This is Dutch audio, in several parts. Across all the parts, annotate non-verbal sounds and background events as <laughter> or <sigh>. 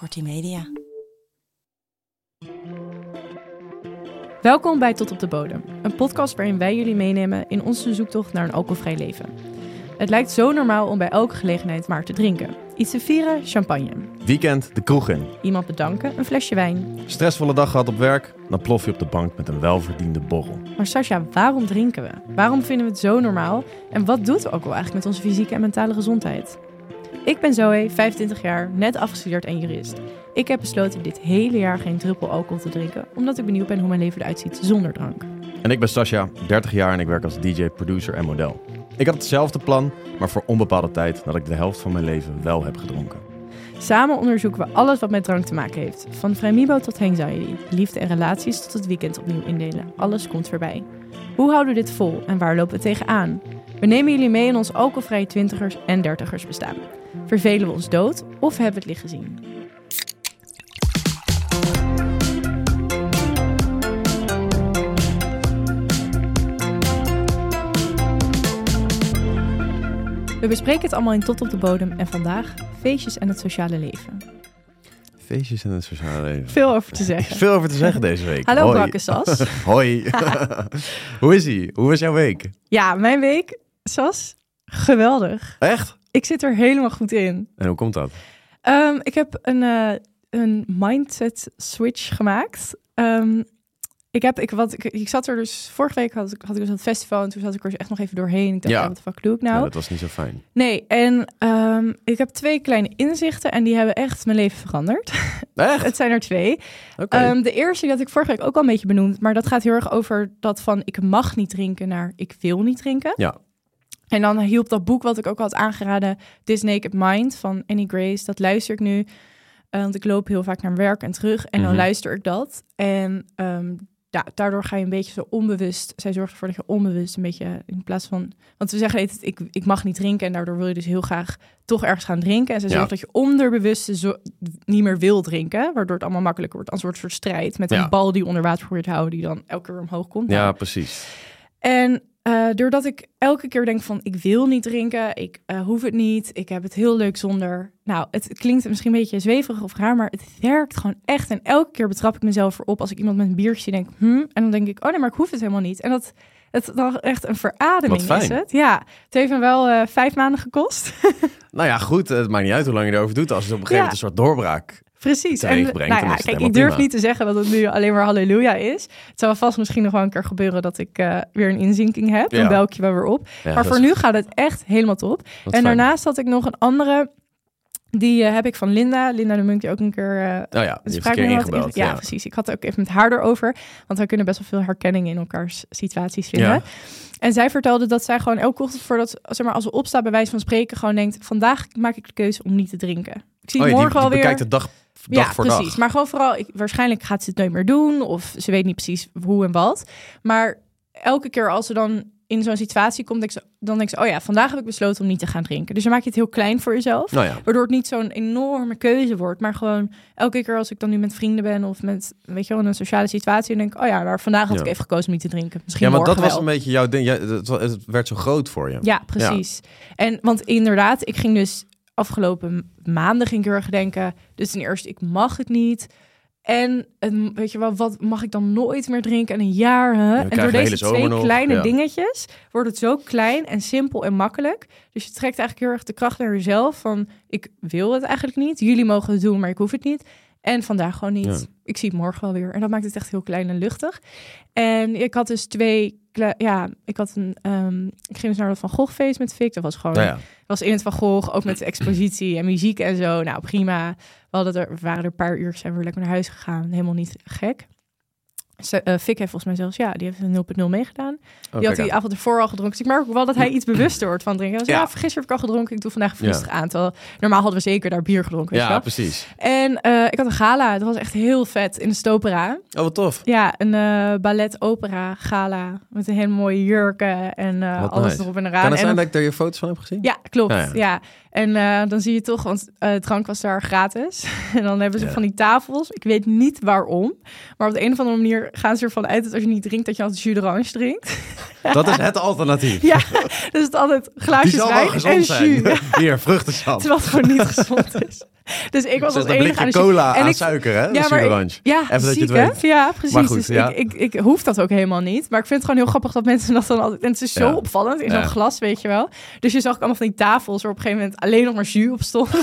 Kortie Media. Welkom bij Tot op de Bodem, een podcast waarin wij jullie meenemen in onze zoektocht naar een alcoholvrij leven. Het lijkt zo normaal om bij elke gelegenheid maar te drinken. Iets te vieren, champagne. Weekend de kroeg in. Iemand bedanken, een flesje wijn. Stressvolle dag gehad op werk, dan plof je op de bank met een welverdiende borrel. Maar Sascha, waarom drinken we? Waarom vinden we het zo normaal? En wat doet wel eigenlijk met onze fysieke en mentale gezondheid? Ik ben Zoe, 25 jaar, net afgestudeerd en jurist. Ik heb besloten dit hele jaar geen druppel alcohol te drinken, omdat ik benieuwd ben hoe mijn leven eruit ziet zonder drank. En ik ben Sascha, 30 jaar en ik werk als DJ, producer en model. Ik had hetzelfde plan, maar voor onbepaalde tijd nadat ik de helft van mijn leven wel heb gedronken. Samen onderzoeken we alles wat met drank te maken heeft. Van vrijmibo tot anxiety, liefde en relaties tot het weekend opnieuw indelen. Alles komt voorbij. Hoe houden we dit vol en waar lopen we tegenaan? We nemen jullie mee in ons alcoholvrije twintigers en dertigers bestaan. Vervelen we ons dood of hebben we het licht gezien? We bespreken het allemaal in Tot op de Bodem en vandaag feestjes en het sociale leven. Feestjes en het sociale leven. Veel over te zeggen. Veel over te zeggen deze week. Hallo Hoi. Brakke Sas. <laughs> Hoi. <laughs> Hoe is ie? Hoe was jouw week? Ja, mijn week, Sas, geweldig. Echt? Ik zit er helemaal goed in. En hoe komt dat? Ehm, ik heb een, eh, een mindset switch gemaakt. Ehm, ik, heb, ik, wat, ik, ik zat er dus, vorige week had ik, had ik dus het festival en toen zat ik er echt nog even doorheen. Ik dacht, Ja. wat de fuck doe ik nou? Ja, dat was niet zo fijn. Nee, en ehm, ik heb twee kleine inzichten en die hebben echt mijn leven veranderd. <laughs> Echt? het zijn er twee. Oké. Ehm, de eerste die had ik vorige week ook al een beetje benoemd, maar dat gaat heel erg over dat van ik mag niet drinken naar ik wil niet drinken. Ja. En dan hielp dat boek wat ik ook al had aangeraden, This Naked Mind van Annie Grace. Dat luister ik nu, eh, want ik loop heel vaak naar werk en terug en dan Mhm. luister ik dat. En ehm, ja, daardoor ga je een beetje zo onbewust, zij zorgt ervoor dat je onbewust een beetje in plaats van, want we zeggen altijd, ik, ik mag niet drinken en daardoor wil je dus heel graag toch ergens gaan drinken. En ze Ja. zorgt dat je onderbewust zo, niet meer wil drinken, waardoor het allemaal makkelijker wordt als een soort strijd met Ja. een bal die onder water probeert te houden, die dan elke keer omhoog komt. Ja, Nou, precies. en eh, doordat ik elke keer denk van ik wil niet drinken, ik eh, hoef het niet, ik heb het heel leuk zonder. Nou, het klinkt misschien een beetje zweverig of raar, maar het werkt gewoon echt. En elke keer betrap ik mezelf erop als ik iemand met een biertje zie, denk, hm, en dan denk ik, oh nee, maar ik hoef het helemaal niet. En dat het dan echt een verademing Wat is het. Ja, het heeft me wel eh, vijf maanden gekost. <laughs> Nou ja, goed. Het maakt niet uit hoe lang je erover doet. Als het op een gegeven Ja. moment een soort doorbraak Precies. En, brengt, nou dan ja, kijk, ik durf prima. niet te zeggen dat het nu alleen maar halleluja is. Het zou vast misschien nog wel een keer gebeuren dat ik eh, weer een inzinking heb. Dan Ja. bel ik je wel weer op. Ja, maar voor is- nu gaat het echt helemaal top. en fijn. daarnaast had ik nog een andere. Die eh, heb ik van Linda. Linda de Munk, die ook een keer... eh Oh ja, die heeft een keer ingebeld. ja, Ja, precies. Ik had het ook even met haar erover. Want wij kunnen best wel veel herkenning in elkaars situaties vinden. Ja. En zij vertelde dat zij gewoon elke ochtend voordat, zeg maar, als ze opstaat bij wijze van spreken, gewoon denkt: vandaag maak ik de keuze om niet te drinken. Ik zie Oh ja, morgen die, die alweer. bekijkt de dag, dag ja, voor precies. dag. Maar gewoon vooral, ik, waarschijnlijk gaat ze het nooit meer doen. Of ze weet niet precies hoe en wat. Maar elke keer als ze dan in zo'n situatie komt, denk ze, dan denkt ze: oh ja, vandaag heb ik besloten om niet te gaan drinken. Dus dan maak je het heel klein voor jezelf. Nou ja, Waardoor het niet zo'n enorme keuze wordt. Maar gewoon elke keer als ik dan nu met vrienden ben of met, weet je wel, een sociale situatie, dan denk ik, oh ja, maar vandaag had Ja. ik even gekozen om niet te drinken. Misschien ja maar dat was een beetje jouw ding. Ja, het werd zo groot voor je. Ja, precies. En want inderdaad, ik ging dus afgelopen maanden ging ik heel erg denken. Dus ten eerste, ik mag het niet. En een, weet je wel, wat mag ik dan nooit meer drinken? En een jaar. Hè? En door deze twee nog, kleine ja. dingetjes wordt het zo klein en simpel en makkelijk. Dus je trekt eigenlijk heel erg de kracht naar jezelf. Van ik wil het eigenlijk niet. Jullie mogen het doen, maar ik hoef het niet. En vandaag gewoon niet. Ja. Ik zie het morgen wel weer. En dat maakt het echt heel klein en luchtig. En ik had dus twee. Ja, ik had een. ehm, ik ging dus naar dat Van Gogh feest met Vic. Dat was gewoon Nou ja. was in het Van Gogh, ook met de expositie en muziek en zo. Nou, prima. We, hadden er, we waren er een paar uur, zijn we lekker naar huis gegaan. Helemaal niet gek. Ze, eh, Fik heeft volgens mij zelfs, ja, die heeft een 0.0 meegedaan. Oh, die had die avond ervoor al gedronken. Dus ik merk ook wel dat hij iets bewuster wordt van drinken. Ja. ja, vergis heb ik al gedronken. Ik doe vandaag Ja. rustig aan. Terwijl normaal hadden we zeker daar bier gedronken. Ja, precies. En eh, ik had een gala. Dat was echt heel vet in de Stopera. Oh, wat tof. Ja, een eh, ballet-opera gala. Met een hele mooie jurken en alles nice. erop en eraan. Kan het zijn een dat ik daar je foto's van heb gezien? ja, klopt. Ja, Ja, ja. En dan zie je toch, want eh drank was daar gratis. <laughs> en dan hebben ze Ja. van die tafels. Ik weet niet waarom. Maar op de een of andere manier gaan ze ervan uit dat als je niet drinkt, dat je altijd jus d'orange drinkt. <laughs> Dat is het alternatief. ja, dus het altijd glaasjes wijn en zijn. jus. <laughs> Hier, vruchtensap. Terwijl het gewoon niet gezond is. Dus ik was als een enige blikje cola en aan ik- suiker, hè? Ja, maar orange. Ja, Even dat je het weet. Ja, precies. Maar goed, dus ja. ik, ik, ik hoef dat ook helemaal niet. Maar ik vind het gewoon heel grappig dat mensen dat dan altijd... En het is zo Ja. opvallend in zo'n Ja. glas, weet je wel. Dus je zag ook allemaal van die tafels waar op een gegeven moment alleen nog maar jus op stond. <laughs>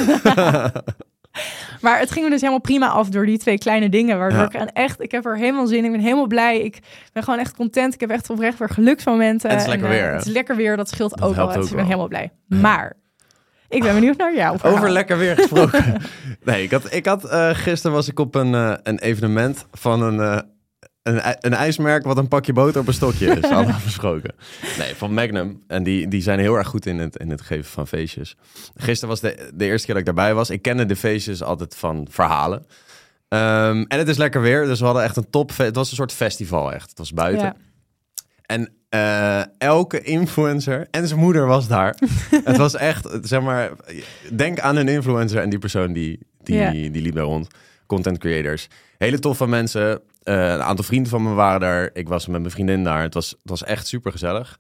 <laughs> maar het ging me dus helemaal prima af door die twee kleine dingen. Waardoor Ja. ik echt... Ik heb er helemaal zin in. Ik ben helemaal blij. Ik ben gewoon echt content. Ik heb echt oprecht weer geluksmomenten. En het is lekker eh, weer, hè? Het is lekker weer. Dat scheelt Dat ook wel. Dus ik ben wel. helemaal blij. Maar... Ik ben benieuwd naar jou. verhaal. Over lekker weer gesproken. <laughs> <laughs> nee, ik had, ik had eh, gisteren was ik op een, eh, een evenement van een, eh, een, een ijsmerk wat een pakje boter op een stokje is. <laughs> Hadden we besproken. Nee, van Magnum. En die, die zijn heel erg goed in het, in het geven van feestjes. Gisteren was de, de eerste keer dat ik daarbij was. Ik kende de feestjes altijd van verhalen. Ehm, en het is lekker weer, dus we hadden echt een top. Het was een soort festival echt. Het was buiten. Ja. En eh, elke influencer en zijn moeder was daar. <laughs> het was echt, zeg maar, denk aan een influencer en die persoon die, die, die liep daar rond. Content creators. Hele toffe mensen. Eh, een aantal vrienden van me waren daar. Ik was met mijn vriendin daar. Het was, het was echt super gezellig.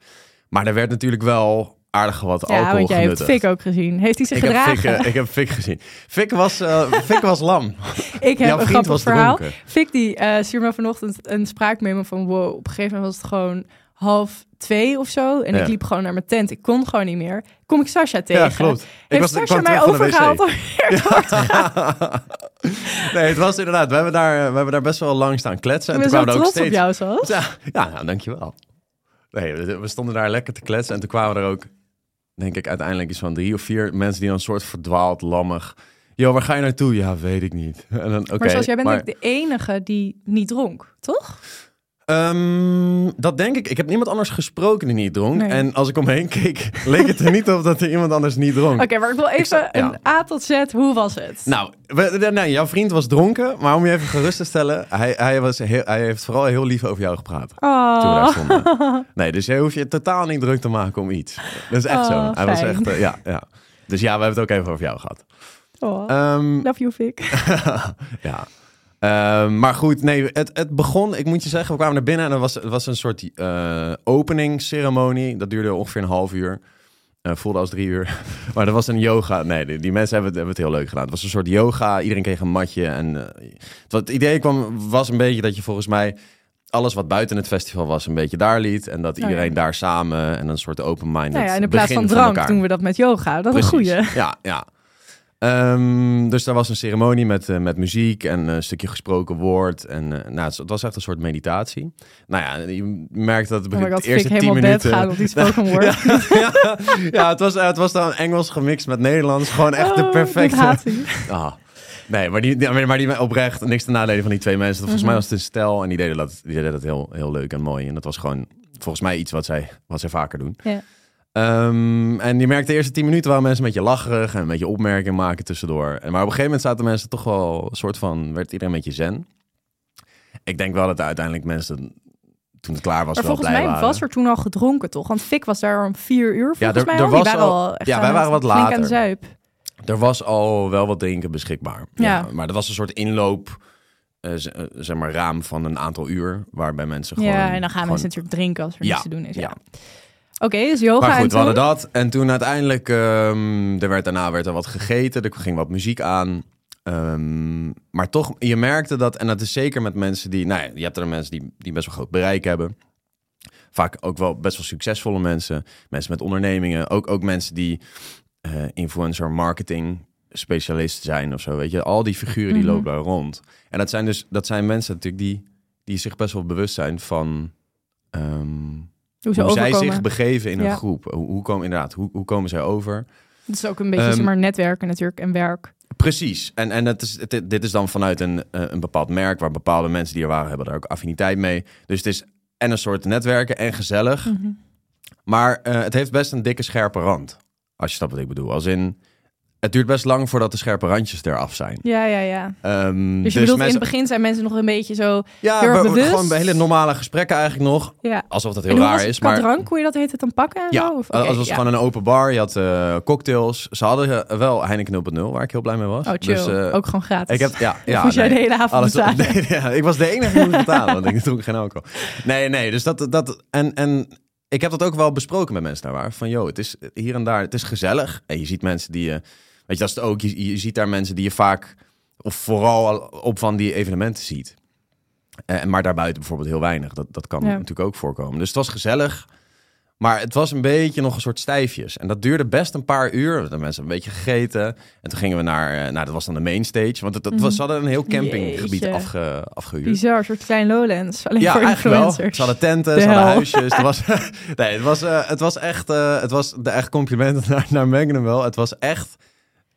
Maar er werd natuurlijk wel aardig wat Ja, alcohol want jij hebt. Fik ook gezien. Heeft hij zich ik heb, gedragen? Fik, ik heb Fik gezien. Fik was, eh, Fik was lam. <laughs> Ik heb Jouw een vriend grappig was verhaal. dronken. Fik die stuurde me vanochtend een spraakmemo van wow, op een gegeven moment was het gewoon half twee of zo. En Ja. ik liep gewoon naar mijn tent. Ik kon gewoon niet meer. Kom ik Sascha tegen. Ja, klopt. Ik Heeft was, ik mij terug van de wc. overgehaald? om- <laughs> <laughs> nee, het was inderdaad. We hebben daar, we hebben daar best wel lang staan kletsen. Ik En ben toen zo kwamen ook trots op steeds... jou, zoals. Ja, ja nou, dankjewel. Nee, we, we stonden daar lekker te kletsen. En toen kwamen er ook, denk ik, uiteindelijk iets van drie of vier mensen die dan een soort verdwaald, lammig... Yo, waar ga je naartoe? Ja, weet ik niet. <laughs> En dan, maar zoals jij bent maar, de enige die niet dronk, toch? Ehm, dat denk ik. Ik heb niemand anders gesproken die niet dronk. Nee. En als ik omheen keek, <laughs> leek het er niet op dat er iemand anders niet dronk. Oké, maar ik wil even sta- ja. een A tot Z. Hoe was het? Nou, we, nee, jouw vriend was dronken, maar om je even gerust te stellen, hij, hij, was heel, hij heeft vooral heel lief over jou gepraat. Toen we daar oh. stonden. <laughs> Nee, dus je hoeft je totaal niet druk te maken om iets. Dat is echt zo. Oh, Hij was echt, eh, ja, ja. Dus ja, we hebben het ook even over jou gehad. oh. Ehm, Love you, Fik. <laughs> ja. Ehm, maar goed, nee, het, het begon, ik moet je zeggen, we kwamen naar binnen en er was, het was een soort eh openingsceremonie. Dat duurde ongeveer een half uur. Eh, voelde als drie uur. <laughs> maar er was een yoga. Nee, die, die mensen hebben het, hebben het heel leuk gedaan. Het was een soort yoga. Iedereen kreeg een matje. En eh, wat het idee kwam, was een beetje dat je volgens mij alles wat buiten het festival was, een beetje daar liet. En dat ja. iedereen daar samen en een soort open-minded Nou ja, in de plaats van drank elkaar. doen we dat met yoga. Dat is een goeie. Ja, ja. Ehm, dus daar was een ceremonie met, eh, met muziek en een stukje gesproken woord. En eh, nou, het was echt een soort meditatie. Nou ja, je merkt dat het Oh my begin, god, de eerste tien minuten... gaat op die spoken <laughs> word. ja, ja, ja, het was, eh, het was dan Engels gemixt met Nederlands. Gewoon echt de Oh, perfecte... <laughs> Ah. Nee, maar die, die- maar die oprecht niks te nadelen van die twee mensen. Volgens Mhm. mij was het een stel en die deden dat, die deden dat heel, heel leuk en mooi. En dat was gewoon volgens mij iets wat zij, wat zij vaker doen. Ja. Ehm, en je merkte de eerste tien minuten waren mensen een beetje lacherig en een beetje opmerkingen maken tussendoor. En, maar op een gegeven moment zaten mensen toch wel een soort van, werd iedereen een beetje zen. Ik denk wel dat uiteindelijk mensen, toen het klaar was, Maar wel volgens blij mij waren. was er toen al gedronken, toch? Want Fik was daar om vier uur, volgens Ja, er- mij er al. Die was waren al- al echt ja, wij het- waren wat flink aan later. de zuip. Er was al wel wat drinken beschikbaar. Ja. maar dat was een soort inloop, eh, eh, zeg maar, raam van een aantal uur, waarbij mensen gewoon... Ja, en dan gaan gewoon- mensen natuurlijk drinken als er Ja, niets te doen is. Ja. ja. Oké, dus yoga Maar en goed, we toen? hadden dat. En toen uiteindelijk, ehm, er werd, daarna werd er wat gegeten. Er ging wat muziek aan. Ehm, maar toch, je merkte dat, en dat is zeker met mensen die, nou ja, je hebt er mensen die, die best wel groot bereik hebben. Vaak ook wel best wel succesvolle mensen. Mensen met ondernemingen. Ook, ook mensen die eh, influencer marketing specialist zijn of zo. Weet je, al die figuren die Mhm. lopen daar rond. En dat zijn dus, dat zijn mensen natuurlijk die, die zich best wel bewust zijn van. ehm, hoe ze hoe zij zich begeven in Ja. een groep. Hoe, hoe komen inderdaad, hoe, hoe komen zij over? Dat is ook een beetje zeg maar netwerken natuurlijk en werk. Precies. En, en het is, het, dit is dan vanuit een, eh, een bepaald merk waar bepaalde mensen die er waren, hebben daar ook affiniteit mee. Dus het is en een soort netwerken en gezellig. Mhm. Maar eh, het heeft best een dikke scherpe rand. Als je snapt wat ik bedoel. Als in, het duurt best lang voordat de scherpe randjes eraf zijn. Ja, ja, ja. Ehm, Dus je bedoelt in mensen- het begin zijn mensen nog een beetje zo... ja, heel erg we- bewust? gewoon bij hele normale gesprekken eigenlijk nog. Ja. Alsof dat En heel hoe raar het is. Maar drank, hoe je dat heet het dan pakken en Ja, zo? Of, als oké, was ja. gewoon een open bar. Je had eh, cocktails. Ze hadden eh, wel Heineken 0.0, waar ik heel blij mee was. Oh, chill. Dus, eh, ook gewoon gratis. ik heb, ja, <laughs> ja, jij nee. de hele avond Alles, betalen? <laughs> nee, ja, ik was de enige die moest betalen, want ik dronk geen alcohol. Nee, nee, dus dat, dat en, en ik heb dat ook wel besproken met mensen daar waar. Van, joh, het is hier en daar, het is gezellig. En je ziet mensen die je Weet je, dat is het ook. Je, je ziet daar mensen die je vaak, of vooral al op van die evenementen ziet. Eh, maar daarbuiten bijvoorbeeld heel weinig. Dat, dat kan Ja. natuurlijk ook voorkomen. Dus het was gezellig. Maar het was een beetje nog een soort stijfjes. En dat duurde best een paar uur. De mensen een beetje gegeten. En toen gingen we naar, eh, nou dat was dan de main stage. Want het, was, ze hadden een heel campinggebied afge, afgehuurd. Bizar, een soort klein Lowlands. Alleen Ja, voor eigenlijk wel. influencers. Ze hadden tenten, De ze hadden hel. huisjes. Het <laughs> was, <laughs> nee, het was, eh, het was echt, het was de echt complimenten <laughs> naar, naar Magnum wel. Het was echt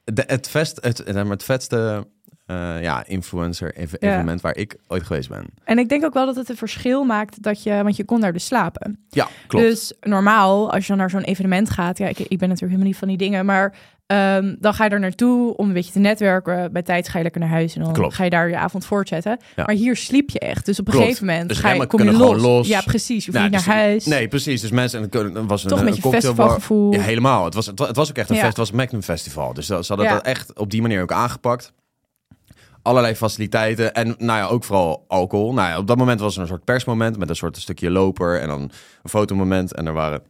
de, het, vest, het, het, het vetste eh, ja, influencer Ja. evenement waar ik ooit geweest ben. En ik denk ook wel dat het een verschil maakt dat je, want je kon daar dus slapen. Ja, klopt. Dus normaal, als je dan naar zo'n evenement gaat, ja, ik, ik ben natuurlijk helemaal niet van die dingen, maar ehm, dan ga je er naartoe om een beetje te netwerken. Bij tijd ga je lekker naar huis en dan Klopt. ga je daar je avond voortzetten. Ja. Maar hier sliep je echt. Dus op een Klopt. gegeven moment Dus ga je, kom je los. Ja, precies. Je hoeft Nou, niet dus- naar huis. Nee, precies. Dus mensen, en het was een, Toch een een beetje cocktailbar. festivalgevoel. Ja, helemaal. Het was, het, wa- het was ook echt een Ja. fest. Het was Magnum Festival. Dus dat- ze hadden dat echt op die manier ook aangepakt. Allerlei faciliteiten. En nou ja, ook vooral alcohol. Nou ja, op dat moment was er een soort persmoment met een soort stukje loper en dan een fotomoment. En er waren,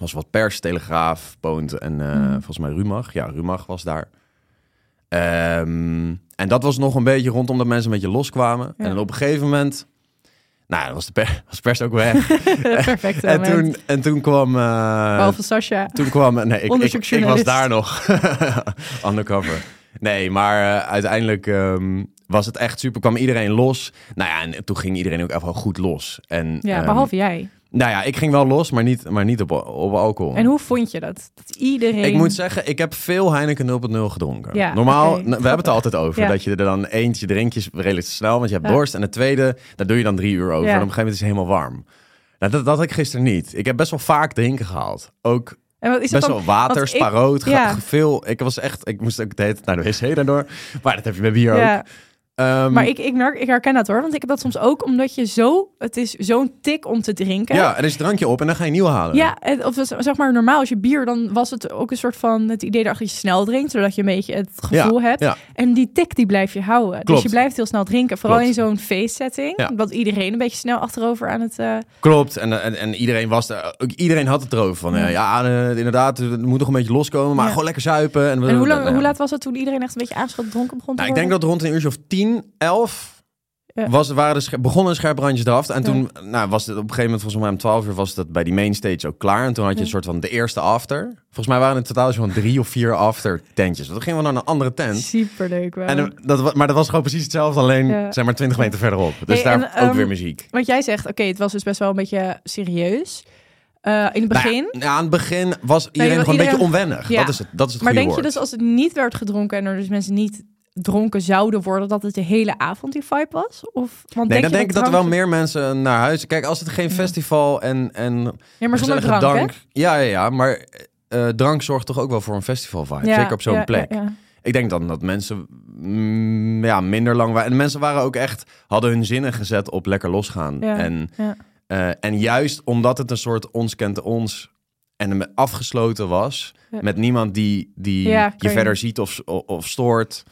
was wat pers, Telegraaf, Poont en eh, Mhm. volgens mij Rumach. Ja, Rumach was daar. Ehm, en dat was nog een beetje rondom dat mensen een beetje loskwamen. Ja. En dan op een gegeven moment... Nou, ja, was de, per, was de pers ook weg. <laughs> Perfect. en, toen, en toen kwam... eh, Behalve Sascha. toen kwam... Nee, ik, ik, ik was daar nog. <laughs> Undercover. Nee, maar eh, uiteindelijk ehm, was het echt super. Kwam iedereen los. Nou ja, en toen ging iedereen ook echt wel goed los. En, Ja, ehm, behalve jij. Nou ja, ik ging wel los, maar niet, maar niet op, op alcohol. En hoe vond je dat? Dat iedereen... Ik moet zeggen, ik heb veel Heineken 0.0 gedronken. Ja, Normaal, we hebben het er altijd over. Ja. Dat je er dan eentje drinkjes redelijk snel, want je hebt Ja. dorst. En de tweede, daar doe je dan drie uur over. En op een gegeven moment is het helemaal warm. Nou, dat, dat had ik gisteren niet. Ik heb best wel vaak drinken gehaald. Ook En wat is best dan? wel water, ik- sparoot, ja. veel. Ik was echt, ik moest ook de hele tijd naar de wc daardoor. Maar dat heb je met bier ook. Ehm, maar ik, ik, merk, ik herken dat hoor. Want ik heb dat soms ook omdat je zo... Het is zo'n tik om te drinken. ja, er is een drankje op en dan ga je nieuw halen. Ja, of zeg maar normaal als je bier, dan was het ook een soort van het idee dat je snel drinkt, zodat je een beetje het gevoel hebt. ja. En die tik die blijf je houden. Dus Klopt. je blijft heel snel drinken, vooral Klopt. in zo'n feestsetting, Ja. want iedereen een beetje snel achterover aan het. eh, Klopt. En, en, en iedereen was er. Iedereen had het erover. Van Ja. ja, ja eh, inderdaad, het moet nog een beetje loskomen. Maar gewoon lekker zuipen. En, En hoe, lang, hoe laat was het toen iedereen echt een beetje aanschot dronken begon te Nou, ik denk dat rond een uurtje of 10, 11 Ja. was, waren de begonnen de scherprandjes eraf. En Ja. toen nou, was het op een gegeven moment, volgens mij om 12 uur, was het bij die main stage ook klaar. En toen had je een soort van de eerste after. Volgens mij waren het in totaal zo'n drie of vier after tentjes. Dan gingen we naar een andere tent. Superleuk wel. En dat, maar dat was gewoon precies hetzelfde, alleen Ja. zeg maar 20 meter verderop. Dus Hey, daar en, ook ehm, weer muziek. Want jij zegt, oké, het was dus best wel een beetje serieus. Eh, in het begin. Nou ja, aan het begin was iedereen gewoon een beetje onwennig. Ja. Dat is het, dat is het maar denk je dus als het niet werd gedronken en er dus mensen niet dronken zouden worden, dat het de hele avond die vibe was? Of, want Nee, dan denk ik dat er wel meer mensen naar huis... Kijk, als het geen festival en, en Ja, maar zonder drank? Ja, ja, ja. Maar eh, drank zorgt toch ook wel voor een festival vibe. Ja, Zeker op zo'n ja, plek. ja. Ik denk dan dat mensen mm, ja, minder lang waren. En mensen waren ook echt... Hadden hun zinnen gezet op lekker losgaan. En, eh, en juist omdat het een soort ons kent ons... En afgesloten was... Met niemand die, die je- verder ziet of, of, of stoort...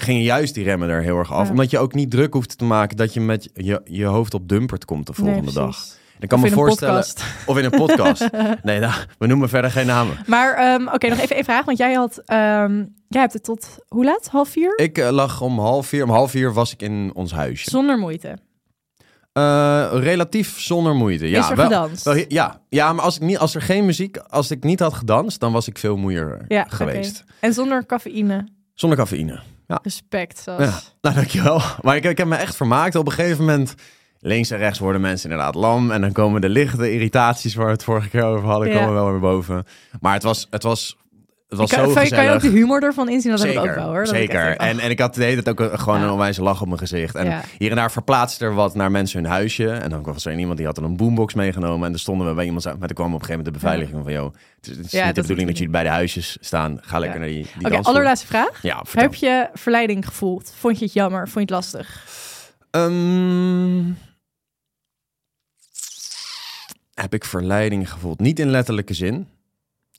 Gingen juist die remmen er heel erg af. Ja. Omdat je ook niet druk hoeft te maken... dat je met je, je hoofd op dumpert komt de volgende Nee, dag. Ik kan Of me voorstellen... Of in een podcast. <laughs> nee, nou, we noemen verder geen namen. Maar ehm, oké, nog even een vraag. Want jij had, ehm, jij hebt het tot hoe laat? Half vier? Ik eh, lag om half vier. Om half vier was ik in ons huisje. Zonder moeite. Eh, relatief zonder moeite. Ja, Is er wel, ja, ja, maar als, ik niet, als er geen muziek, als ik niet had gedanst, dan was ik veel moeier Ja, geweest. En zonder cafeïne. Zonder cafeïne. Respect, Sas. Ja, nou dankjewel. Maar ik, ik heb me echt vermaakt. Op een gegeven moment, links en rechts worden mensen inderdaad lam. En dan komen de lichte irritaties waar we het vorige keer over hadden, Ja. komen wel weer boven. Maar het was, het was, was kan, zo kan je- gezellig. kan je ook de humor ervan inzien? Dat heb ik zeker, ook wel hoor. Dat zeker. en, en ik had de hele tijd ook een- gewoon Ja. een onwijze lach op mijn gezicht. En Ja. hier en daar verplaatste er wat naar mensen hun huisje. En dan was er iemand die had dan een boombox meegenomen. En dan stonden we bij iemand. Maar toen kwam op een gegeven moment de beveiliging van... joh, het is, het is Ja, niet de dat bedoeling dat jullie bij de huisjes staan. Ga lekker naar die, die Oké, dansvloer. allerlaatste vraag. Heb je verleiding gevoeld? Vond je het jammer? Vond je het lastig? Ehm, heb ik verleiding gevoeld? Niet in letterlijke zin.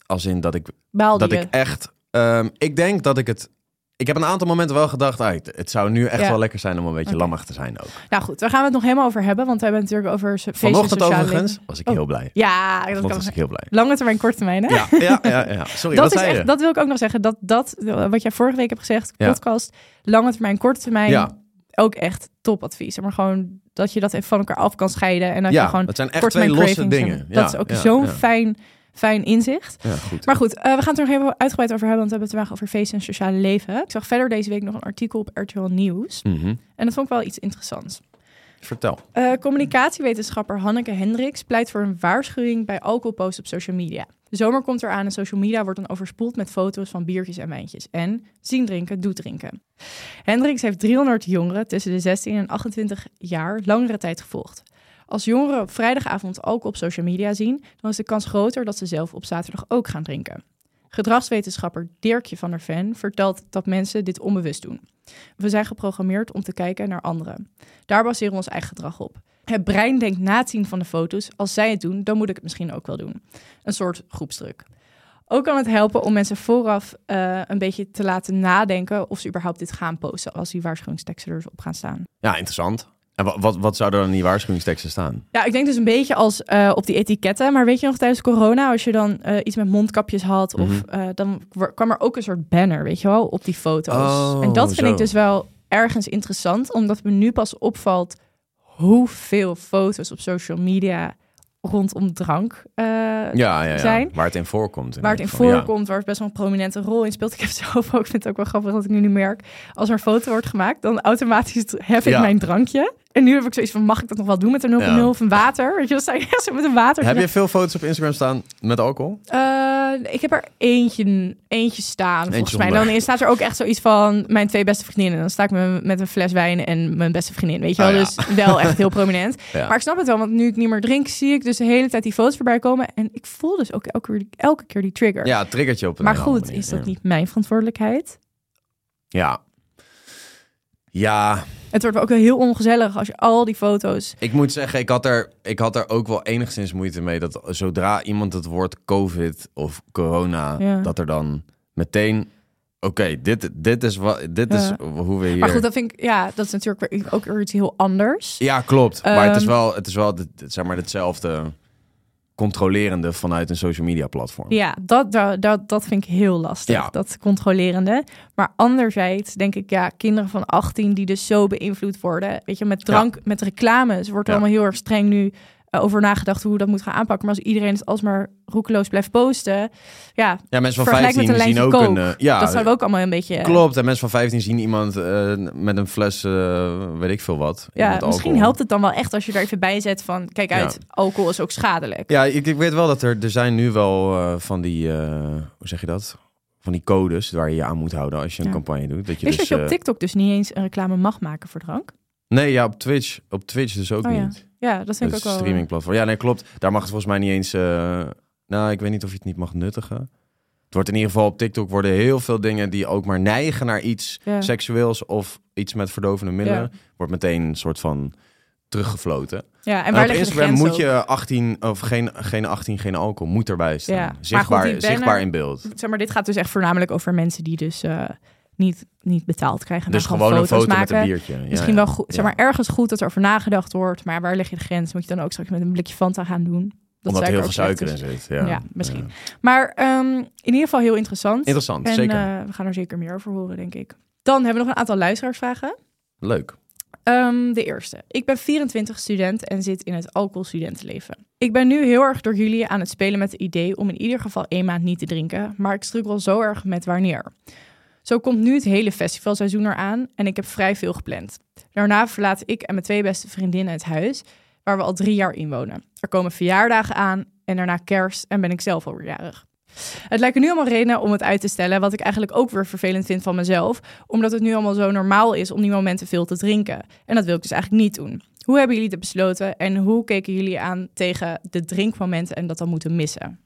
Als in dat ik Baalde dat je? ik echt. ehm, ik denk dat ik het ik heb een aantal momenten wel gedacht, ah, het, zou nu echt Ja. wel lekker zijn om een beetje Oké. lammig te zijn ook. Nou goed, daar gaan we het nog helemaal over hebben. Want we hebben natuurlijk over Vanochtend overigens leven. was ik Oh. heel blij. Ja, dat kan was ik heel blij. Lange termijn, korte termijn, hè? Ja, ja, ja, ja. Sorry, <laughs> dat is echt, dat wil ik ook nog zeggen. Dat, dat, wat jij vorige week hebt gezegd, podcast, lange termijn, korte termijn, Ja. ook echt topadvies. Maar gewoon dat je dat even van elkaar af kan scheiden. En dat ja, je gewoon dat zijn echt twee losse dingen. Ja, dat is ook ja, zo'n fijn, fijn inzicht. Ja, goed. Maar goed, eh, we gaan het er nog even uitgebreid over hebben, want we hebben het vandaag over feest en sociale leven. Ik zag verder deze week nog een artikel op RTL Nieuws. Mhm. En dat vond ik wel iets interessants. Vertel. Eh, communicatiewetenschapper Hanneke Hendricks pleit voor een waarschuwing bij alcoholposts op social media. De zomer komt eraan en social media wordt dan overspoeld met foto's van biertjes en wijntjes. En zien drinken, doet drinken. Hendricks heeft 300 jongeren tussen de 16 en 28 jaar langere tijd gevolgd. Als jongeren op vrijdagavond alcohol op social media zien, dan is de kans groter dat ze zelf op zaterdag ook gaan drinken. Gedragswetenschapper Dirkje van der Ven vertelt dat mensen dit onbewust doen. We zijn geprogrammeerd om te kijken naar anderen. Daar baseren we ons eigen gedrag op. Het brein denkt na het zien van de foto's, als zij het doen, dan moet ik het misschien ook wel doen. Een soort groepsdruk. Ook kan het helpen om mensen vooraf eh, een beetje te laten nadenken of ze überhaupt dit gaan posten als die waarschuwingsteksten erop gaan staan. Ja, interessant. En wat, wat, zou er dan in die waarschuwingsteksten staan? Ja, ik denk dus een beetje als eh, op die etiketten. Maar weet je nog tijdens corona, als je dan eh, iets met mondkapjes had, of Mhm. eh, dan wa- kwam er ook een soort banner, weet je wel, op die foto's. Oh, en dat vind zo. ik dus wel ergens interessant, omdat me nu pas opvalt hoeveel foto's op social media rondom drank eh, Ja, ja, ja. zijn. waar het in voorkomt. Waar het in geval, voorkomt, waar het best wel een prominente rol in speelt. Ik heb zelf ook, ik vind het ook wel grappig dat ik nu niet merk. Als er een foto wordt gemaakt, dan automatisch hef ik Ja. mijn drankje. En nu heb ik zoiets van, mag ik dat nog wel doen met een 0,0 Ja. of een water? Weet je, dan sta je <laughs> met een water. Heb je veel foto's op Instagram staan met alcohol? Eh, ik heb er eentje, eentje staan, volgens mij. Dan staat er ook echt zoiets van mijn twee beste vriendinnen. Dan sta ik met, met een fles wijn en mijn beste vriendin, weet je wel. Oh, ja. Dus wel echt heel prominent. <laughs> Ja. Maar ik snap het wel, want nu ik niet meer drink, zie ik dus de hele tijd die foto's voorbij komen. En ik voel dus ook elke, keer- elke keer die trigger. Ja, het triggert je op een maar goed, manier, is dat niet mijn verantwoordelijkheid? Ja. Ja, Het wordt ook wel heel ongezellig als je al die foto's... ik moet zeggen, ik had, er, ik had er ook wel enigszins moeite mee dat zodra iemand het woord COVID of corona, Ja. dat er dan meteen, oké, dit, dit is, wat, dit is Ja. hoe we hier... Maar goed, dat vind ik, ja, dat is natuurlijk ook weer iets heel anders. Ja, klopt. maar het is Ehm, wel, het is wel zeg maar, hetzelfde controlerende vanuit een social media platform. Ja, dat, dat, dat, vind ik heel lastig, Ja. dat controlerende. Maar anderzijds denk ik, ja, kinderen van 18 die dus zo beïnvloed worden. Weet je, met drank, met reclames wordt er Ja. allemaal heel erg streng nu over nagedacht hoe we dat moet gaan aanpakken. Maar als iedereen het alsmaar roekeloos blijft posten, ja, Ja, mensen van vergelijk 15 met een zien ook een... eh, ja, dat zouden we ook allemaal een beetje... Klopt, en mensen van 15 zien iemand eh, met een fles, eh, weet ik veel wat. Ja, misschien alcohol. helpt het dan wel echt als je er even bij zet van, kijk uit, Ja. alcohol is ook schadelijk. Ja, ik, ik weet wel dat er, er zijn nu wel eh, van die, eh, hoe zeg je dat? Van die codes waar je je aan moet houden als je een Ja. campagne doet. Dat je Wist je dus, dat je op eh, TikTok dus niet eens een reclame mag maken voor drank? Nee, ja, op Twitch. Op Twitch dus ook Oh ja. niet. Ja, dat vind ik ook wel... eh, streamingplatform. Ja, nee, klopt. Daar mag het volgens mij niet eens... eh, nou, ik weet niet of je het niet mag nuttigen. Het wordt in ieder geval op TikTok worden heel veel dingen die ook maar neigen naar iets Ja. seksueels of iets met verdovende middelen. Ja. Wordt meteen een soort van teruggefloten. Ja, en En, waar op je de Instagram moet je 18 of geen, geen 18, geen alcohol moet erbij staan. Ja, maar goed, Zichtbaar, zichtbaar in beeld. Zeg maar, dit gaat dus echt voornamelijk over mensen die dus eh, niet, niet betaald krijgen. Dus gewoon een foto's foto maken. met een biertje. Ja, Misschien wel goed, zeg maar ergens goed dat er over nagedacht wordt. Maar waar leg je de grens? Moet je dan ook straks met een blikje Fanta gaan doen? Dat Omdat er heel veel suiker in zit. Ja, Ja, misschien. Maar ehm, in ieder geval heel interessant. Interessant, en zeker. eh, we gaan er zeker meer over horen, denk ik. Dan hebben we nog een aantal luisteraarsvragen. Leuk. Ehm, de eerste. Ik ben 24 student en zit in het alcoholstudentenleven. Ik ben nu heel erg door jullie aan het spelen met het idee om in ieder geval één maand niet te drinken, maar ik struggle zo erg met wanneer. Zo komt nu het hele festivalseizoen eraan en ik heb vrij veel gepland. Daarna verlaat ik en mijn twee beste vriendinnen het huis, waar we al drie jaar in wonen. Er komen verjaardagen aan en daarna kerst en ben ik zelf alweer jarig. Het lijken nu allemaal redenen om het uit te stellen, wat ik eigenlijk ook weer vervelend vind van mezelf, omdat het nu allemaal zo normaal is om die momenten veel te drinken. En dat wil ik dus eigenlijk niet doen. Hoe hebben jullie dit besloten en hoe keken jullie aan tegen de drinkmomenten en dat dan moeten missen?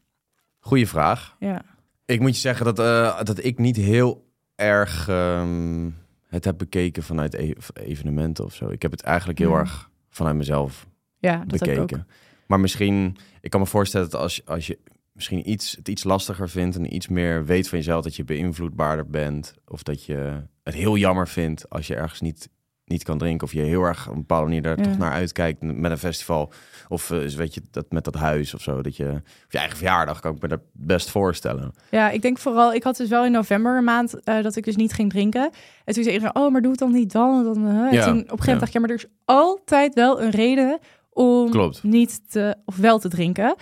Goeie vraag. Ja, Ik moet je zeggen dat, eh, dat ik niet heel erg ehm, het heb bekeken vanuit e- evenementen of zo. Ik heb het eigenlijk heel Ja. erg vanuit mezelf ja dat heb ik ook. bekeken. Maar misschien, ik kan me voorstellen dat als, als je misschien iets, het iets lastiger vindt en iets meer weet van jezelf dat je beïnvloedbaarder bent of dat je het heel jammer vindt als je ergens niet, niet kan drinken. Of je heel erg op een bepaalde manier daar Ja. toch naar uitkijkt met een festival. Of eh, weet je, dat met dat huis of zo. Dat je, of je eigen verjaardag kan ik me dat best voorstellen. Ja, ik denk vooral, ik had dus wel in november een maand eh, dat ik dus niet ging drinken. En toen zei iedereen, oh, maar doe het dan niet dan. En, dan, eh. en Ja, toen op een gegeven moment ja. dacht ik, ja, maar er is altijd wel een reden om Klopt. niet te, of wel te drinken.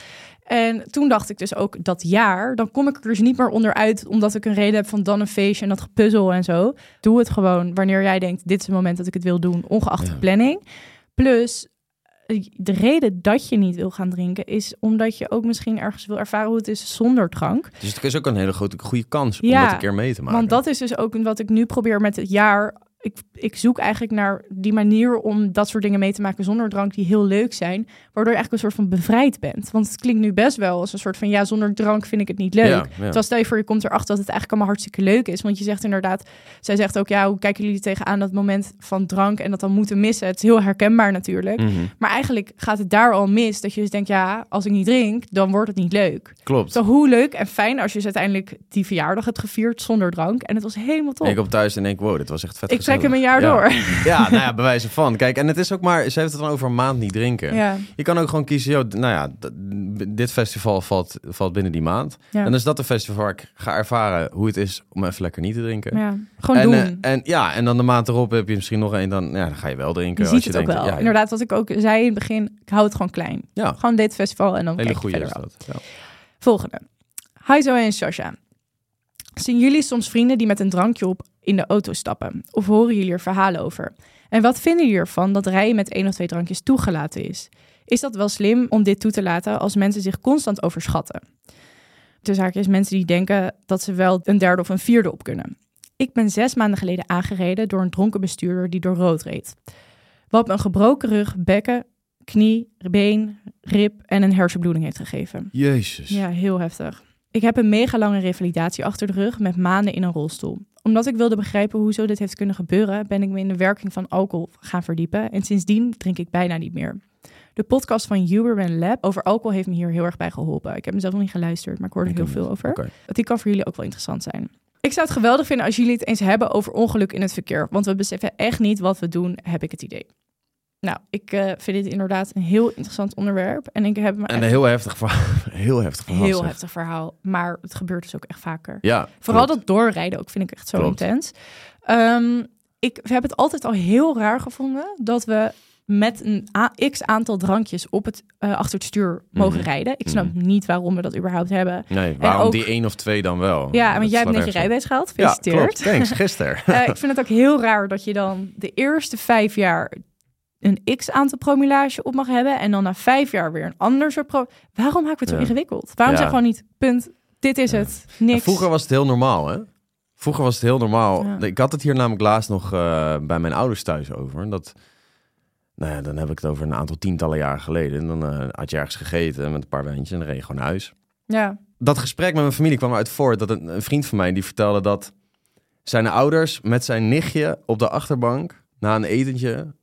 En toen dacht ik dus ook, dat jaar, dan kom ik er dus niet meer onderuit, omdat ik een reden heb van dan een feestje en dat gepuzzel en zo. Doe het gewoon wanneer jij denkt, dit is het moment dat ik het wil doen, ongeacht Ja. de planning. Plus, de reden dat je niet wil gaan drinken is omdat je ook misschien ergens wil ervaren hoe het is zonder drank. Dus het is ook een hele grote goede kans om dat een keer mee te maken. Want dat is dus ook wat ik nu probeer met het jaar. Ik, ik zoek eigenlijk naar die manier om dat soort dingen mee te maken zonder drank die heel leuk zijn. Waardoor je eigenlijk een soort van bevrijd bent. Want het klinkt nu best wel als een soort van ja, zonder drank vind ik het niet leuk. Ja, ja. Terwijl stel je voor, je komt erachter dat het eigenlijk allemaal hartstikke leuk is. Want je zegt inderdaad, zij zegt ook ja, hoe kijken jullie tegenaan dat moment van drank en dat dan moeten missen. Het is heel herkenbaar natuurlijk. Mhm, Maar eigenlijk gaat het daar al mis dat je dus denkt ja, als ik niet drink, dan wordt het niet leuk. Klopt. Zo hoe leuk en fijn als je dus uiteindelijk die verjaardag hebt gevierd zonder drank. En het was helemaal top. En ik kom thuis en denk, wow, dit was echt vet Ik trek hem een jaar Ja. door. Ja, nou ja, bewijzen van. Kijk, en het is ook maar, ze heeft het dan over een maand niet drinken. Ja, Je kan ook gewoon kiezen, joh, nou ja, dit festival valt, valt binnen die maand. ja. En is dat een festival waar ik ga ervaren hoe het is om even lekker niet te drinken. ja. Gewoon en, doen. eh, en ja, en dan de maand erop heb je misschien nog één, dan, ja, dan ga je wel drinken. je als ziet je het ook denkt, wel. Ja, Inderdaad, wat ik ook zei in het begin, ik hou het gewoon klein. Ja, Gewoon dit festival en dan hele goede is wel. dat. Ja. Volgende. Hi Zoe en Sasha. Zien jullie soms vrienden die met een drankje op in de auto stappen? Of horen jullie er verhalen over? En wat vinden jullie ervan dat rijden met één of twee drankjes toegelaten is? Is dat wel slim om dit toe te laten als mensen zich constant overschatten? Dus is mensen die denken dat ze wel een derde of een vierde op kunnen. Ik ben zes maanden geleden aangereden door een dronken bestuurder die door rood reed. Wat me een gebroken rug, bekken, knie, been, rib en een hersenbloeding heeft gegeven. Jezus. Ja, heel heftig. Ik heb een mega lange revalidatie achter de rug met maanden in een rolstoel. Omdat ik wilde begrijpen hoe zo dit heeft kunnen gebeuren, ben ik me in de werking van alcohol gaan verdiepen en sindsdien drink ik bijna niet meer. De podcast van Huberman Lab over alcohol heeft me hier heel erg bij geholpen. Ik heb mezelf nog niet geluisterd, maar ik hoorde er heel veel over. Oké. Die kan voor jullie ook wel interessant zijn. Ik zou het geweldig vinden als jullie het eens hebben over ongeluk in het verkeer. Want we beseffen echt niet wat we doen, heb ik het idee. Nou, ik eh, vind dit inderdaad een heel interessant onderwerp. En ik heb me En echt een heel heftig verhaal. <laughs> Heel heftig verhaal. heel zeg. heftig verhaal. Maar het gebeurt dus ook echt vaker. Ja. Vooral klopt. dat doorrijden ook vind ik echt zo Klopt. intens. Ehm, ik heb het altijd al heel raar gevonden dat we met een x aantal drankjes op het, eh, achter het stuur mogen Mhm. rijden. Ik snap niet waarom we dat überhaupt hebben. Nee, waarom ook- die één of twee dan wel? Ja, want jij hebt net je rijbewijs gehaald. Ja, Gefeliciteerd. klopt. Thanks. <laughs> Gisteren. Eh, ik vind het ook heel raar dat je dan de eerste vijf jaar een x aantal promillage op mag hebben en dan na vijf jaar weer een ander soort pro. Waarom maken we het zo Ja. ingewikkeld? Waarom Ja. zeg gewoon niet punt? Dit is Ja. het. Niks. Vroeger was het heel normaal, hè? Vroeger was het heel normaal. Ik had het hier namelijk laatst nog eh, bij mijn ouders thuis over. Dat, nou ja, dan heb ik het over een aantal tientallen jaren geleden. En dan eh, had je ergens gegeten met een paar wijntjes en dan reed je gewoon naar huis. Ja, Dat gesprek met mijn familie kwam eruit voort dat een, een vriend van mij die vertelde dat zijn ouders met zijn nichtje op de achterbank na een etentje,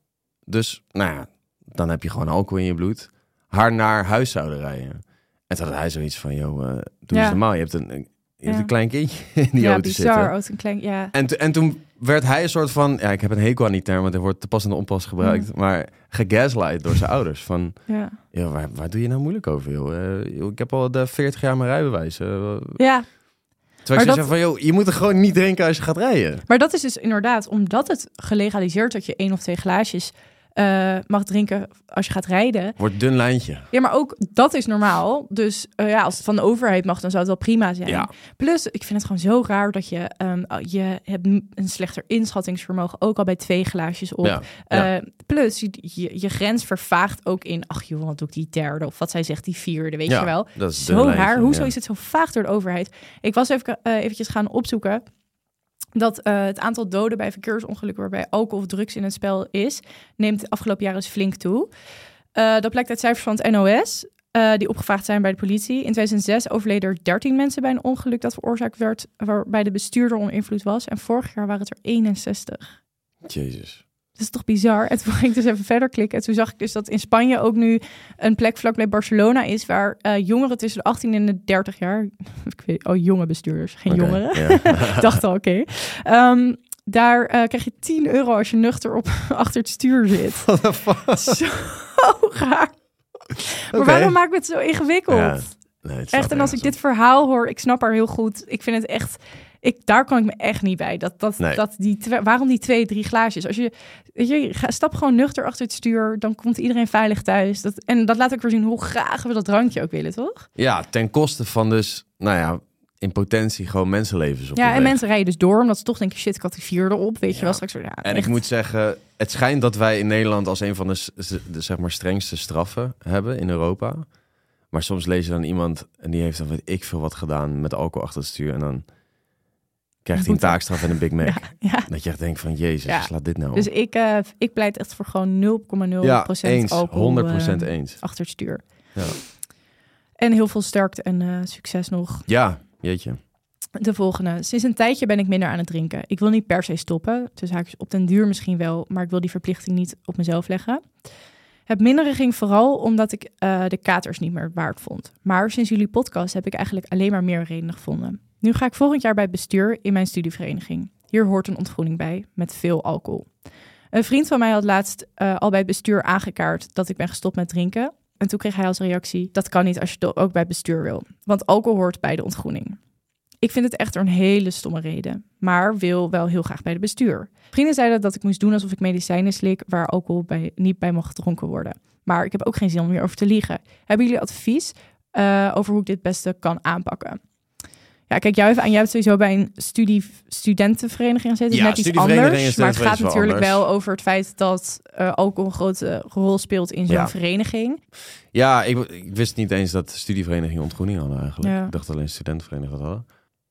dus nou ja, dan heb je gewoon alcohol in je bloed, haar naar huis zouden rijden. En toen had hij zoiets van, joh, eh, doe Ja. eens normaal. Je hebt een, je hebt een klein kindje <laughs> in die ja auto bizar. zitten. Auto, een klein, ja. En, en toen werd hij een soort van, ja, ik heb een hekel aan die term, want er wordt te pas en te onpas gebruikt, maar gegaslight door zijn ouders. Van, Ja. waar, waar doe je nou moeilijk over, joh? Eh, joh, ik heb al de 40 jaar mijn rijbewijs. eh, ja, Terwijl ik Maar zeg van, joh, je moet er gewoon niet drinken als je gaat rijden. maar dat is dus inderdaad omdat het gelegaliseerd dat je één of twee glaasjes eh, mag drinken als je gaat rijden. Wordt dun lijntje. Ja, maar ook dat is normaal. Dus eh, ja, als het van de overheid mag, dan zou het wel prima zijn. Ja. Plus, ik vind het gewoon zo raar dat je, ehm, je hebt een slechter inschattingsvermogen, ook al bij twee glaasjes op. Ja, ja. Eh, plus, je, je, je grens vervaagt ook in, ach joh, wat doe ik die derde? Of wat zij zegt, die vierde, weet je wel. dat is Zo lijntje, raar. Hoezo is het zo vaag door de overheid? Ik was even eventjes gaan opzoeken dat eh, het aantal doden bij verkeersongelukken waarbij alcohol of drugs in het spel is, neemt de afgelopen jaren eens flink toe. Eh, dat blijkt uit cijfers van het NOS, eh, die opgevraagd zijn bij de politie. In 2006 overleden er 13 mensen bij een ongeluk dat veroorzaakt werd waarbij de bestuurder onder invloed was. En vorig jaar waren het er 61. Jezus. Dat is toch bizar? En toen <laughs> ging ik dus even verder klikken. En toen zag ik dus dat in Spanje ook nu een plek vlakbij Barcelona is... waar eh, jongeren tussen de 18 en de 30 jaar... <laughs> Ik weet, oh, jonge bestuurders, geen jongeren. <laughs> ik dacht al, oké. Ehm, Daar eh, krijg je 10 euro als je nuchter op achter het stuur zit. Zo raar. Maar Oké. waarom maak ik het zo ingewikkeld? Ja, nee, echt, en als ik dit verhaal hoor, ik snap haar heel goed. Ik vind het echt, ik, daar kan ik me echt niet bij. Dat, dat, Nee. dat die twee, waarom die twee, drie glaasjes? Als je, weet je, stap gewoon nuchter achter het stuur, dan komt iedereen veilig thuis. Dat, en dat laat ook weer zien hoe graag we dat drankje ook willen, toch? Ja, ten koste van dus, nou ja, in potentie gewoon mensenlevens op Ja, en weg. mensen rijden dus door, omdat ze toch denken, shit, ik had die vierde op, weet je wel, straks weer. Ja, En echt. ik moet zeggen, het schijnt dat wij in Nederland als een van de zeg maar strengste straffen hebben in Europa. Maar soms lees je dan iemand en die heeft dan weet ik veel wat gedaan met alcohol achter het stuur. En dan krijgt hij een taakstraf en een Big Mac. <laughs> Ja, ja. Dat je echt denkt van, jezus, Ja. slaat dit nou op? Dus ik, eh, ik pleit echt voor gewoon 0,0% ja, eens, alcohol 100% eh, eens. achter het stuur. Ja. En heel veel sterkte en eh, succes nog. Ja, jeetje. De volgende. Sinds een tijdje ben ik minder aan het drinken. Ik wil niet per se stoppen. Dus haakjes op den duur misschien wel, maar ik wil die verplichting niet op mezelf leggen. Het minderen ging vooral omdat ik de katers niet meer waard vond. Maar sinds jullie podcast heb ik eigenlijk alleen maar meer redenen gevonden. Nu ga ik volgend jaar bij bestuur in mijn studievereniging. Hier hoort een ontgroening bij, met veel alcohol. Een vriend van mij had laatst eh, al bij bestuur aangekaart dat ik ben gestopt met drinken. En toen kreeg hij als reactie: dat kan niet als je ook bij bestuur wil. Want alcohol hoort bij de ontgroening. Ik vind het echter een hele stomme reden, maar wil wel heel graag bij het bestuur. Vrienden zeiden dat ik moest doen alsof ik medicijnen slik waar alcohol bij, niet bij mag gedronken worden. Maar ik heb ook geen zin om hierover te liegen. Hebben jullie advies eh, over hoe ik dit beste kan aanpakken? Ja, kijk, even aan. Jij hebt sowieso bij een studie, studentenvereniging gezeten. Ja, net iets studievereniging anders. en Maar het gaat studentenvereniging wel natuurlijk wel over het feit dat eh, alcohol een grote rol speelt in zo'n Ja. vereniging. Ja, ik, ik wist niet eens dat studieverenigingen ontgroening hadden eigenlijk. Ja. Ik dacht alleen studentenverenigingen dat hadden.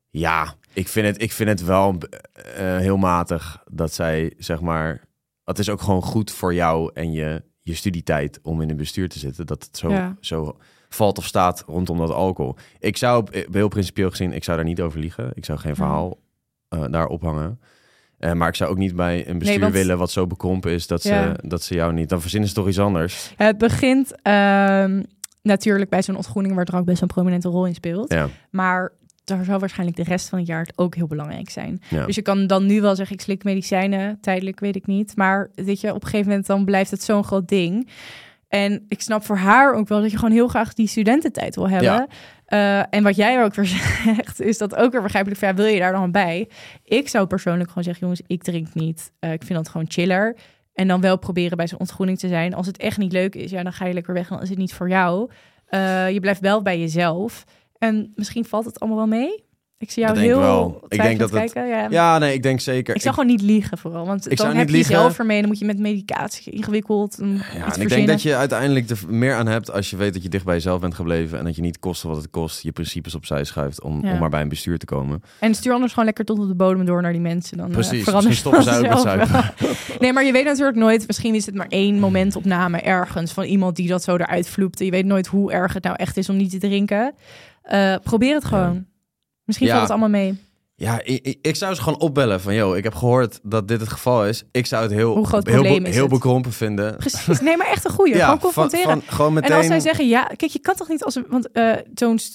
Ja, ik vind het, ik vind het wel eh, heel matig dat zij, zeg maar... Het is ook gewoon goed voor jou en je, je studietijd om in een bestuur te zitten. Dat het zo, Ja. zo valt of staat rondom dat alcohol. Ik zou, op- heel principieel gezien, ik zou daar niet over liegen. Ik zou geen Ja. verhaal eh, daar ophangen. Eh, maar ik zou ook niet bij een bestuur want- willen wat zo bekrompen is dat ze, dat ze jou niet... Dan verzinnen ze toch iets anders. Het begint ehm, natuurlijk bij zo'n ontgroening waar drank best een prominente rol in speelt. Ja, Maar daar zal waarschijnlijk de rest van het jaar ook heel belangrijk zijn. ja. Dus je kan dan nu wel zeggen, ik slik medicijnen, tijdelijk weet ik niet. Maar weet je, op een gegeven moment dan blijft het zo'n groot ding. En ik snap voor haar ook wel dat je gewoon heel graag die studententijd wil hebben. Ja. Eh, en wat jij ook weer <laughs> zegt, is dat ook weer begrijpelijk. Van, ja, wil je daar dan bij? Ik zou persoonlijk gewoon zeggen, jongens, ik drink niet. Eh, ik vind dat gewoon chiller. En dan wel proberen bij zo'n ontgroening te zijn. Als het echt niet leuk is, ja, dan ga je lekker weg. Dan is het niet voor jou. Eh, je blijft wel bij jezelf. En misschien valt het allemaal wel mee. Ik zie jou Dat heel wel. Ik denk dat het- kijken. Ja. Ja, nee, ik denk zeker. Ik zou gewoon niet liegen vooral, want Ik dan zou heb niet je zelf ermee. Dan moet je met medicatie ingewikkeld Ja, en ik denk verzinnen. dat je uiteindelijk er meer aan hebt als je weet dat je dicht bij jezelf bent gebleven en dat je niet koste wat het kost je principes opzij schuift om, Ja. om maar bij een bestuur te komen. En stuur anders gewoon lekker tot op de bodem door naar die mensen. Dan eh, Precies, misschien stoppen zij ook met. <laughs> Nee, maar je weet natuurlijk nooit. Misschien is het maar één momentopname ergens van iemand die dat zo eruit vloept. Je weet nooit hoe erg het nou echt is om niet te drinken. Eh, probeer het gewoon. Misschien valt het allemaal mee. Ja, ik, ik, ik zou ze gewoon opbellen van, yo, ik heb gehoord dat dit het geval is. Ik zou het heel, Hoe groot heel, is bekrompen vinden. Precies. Nee, maar echt een goeie. <laughs> ja, gewoon confronteren. van, gewoon meteen. En als zij zeggen ja, kijk, je kan toch niet als. Want eh,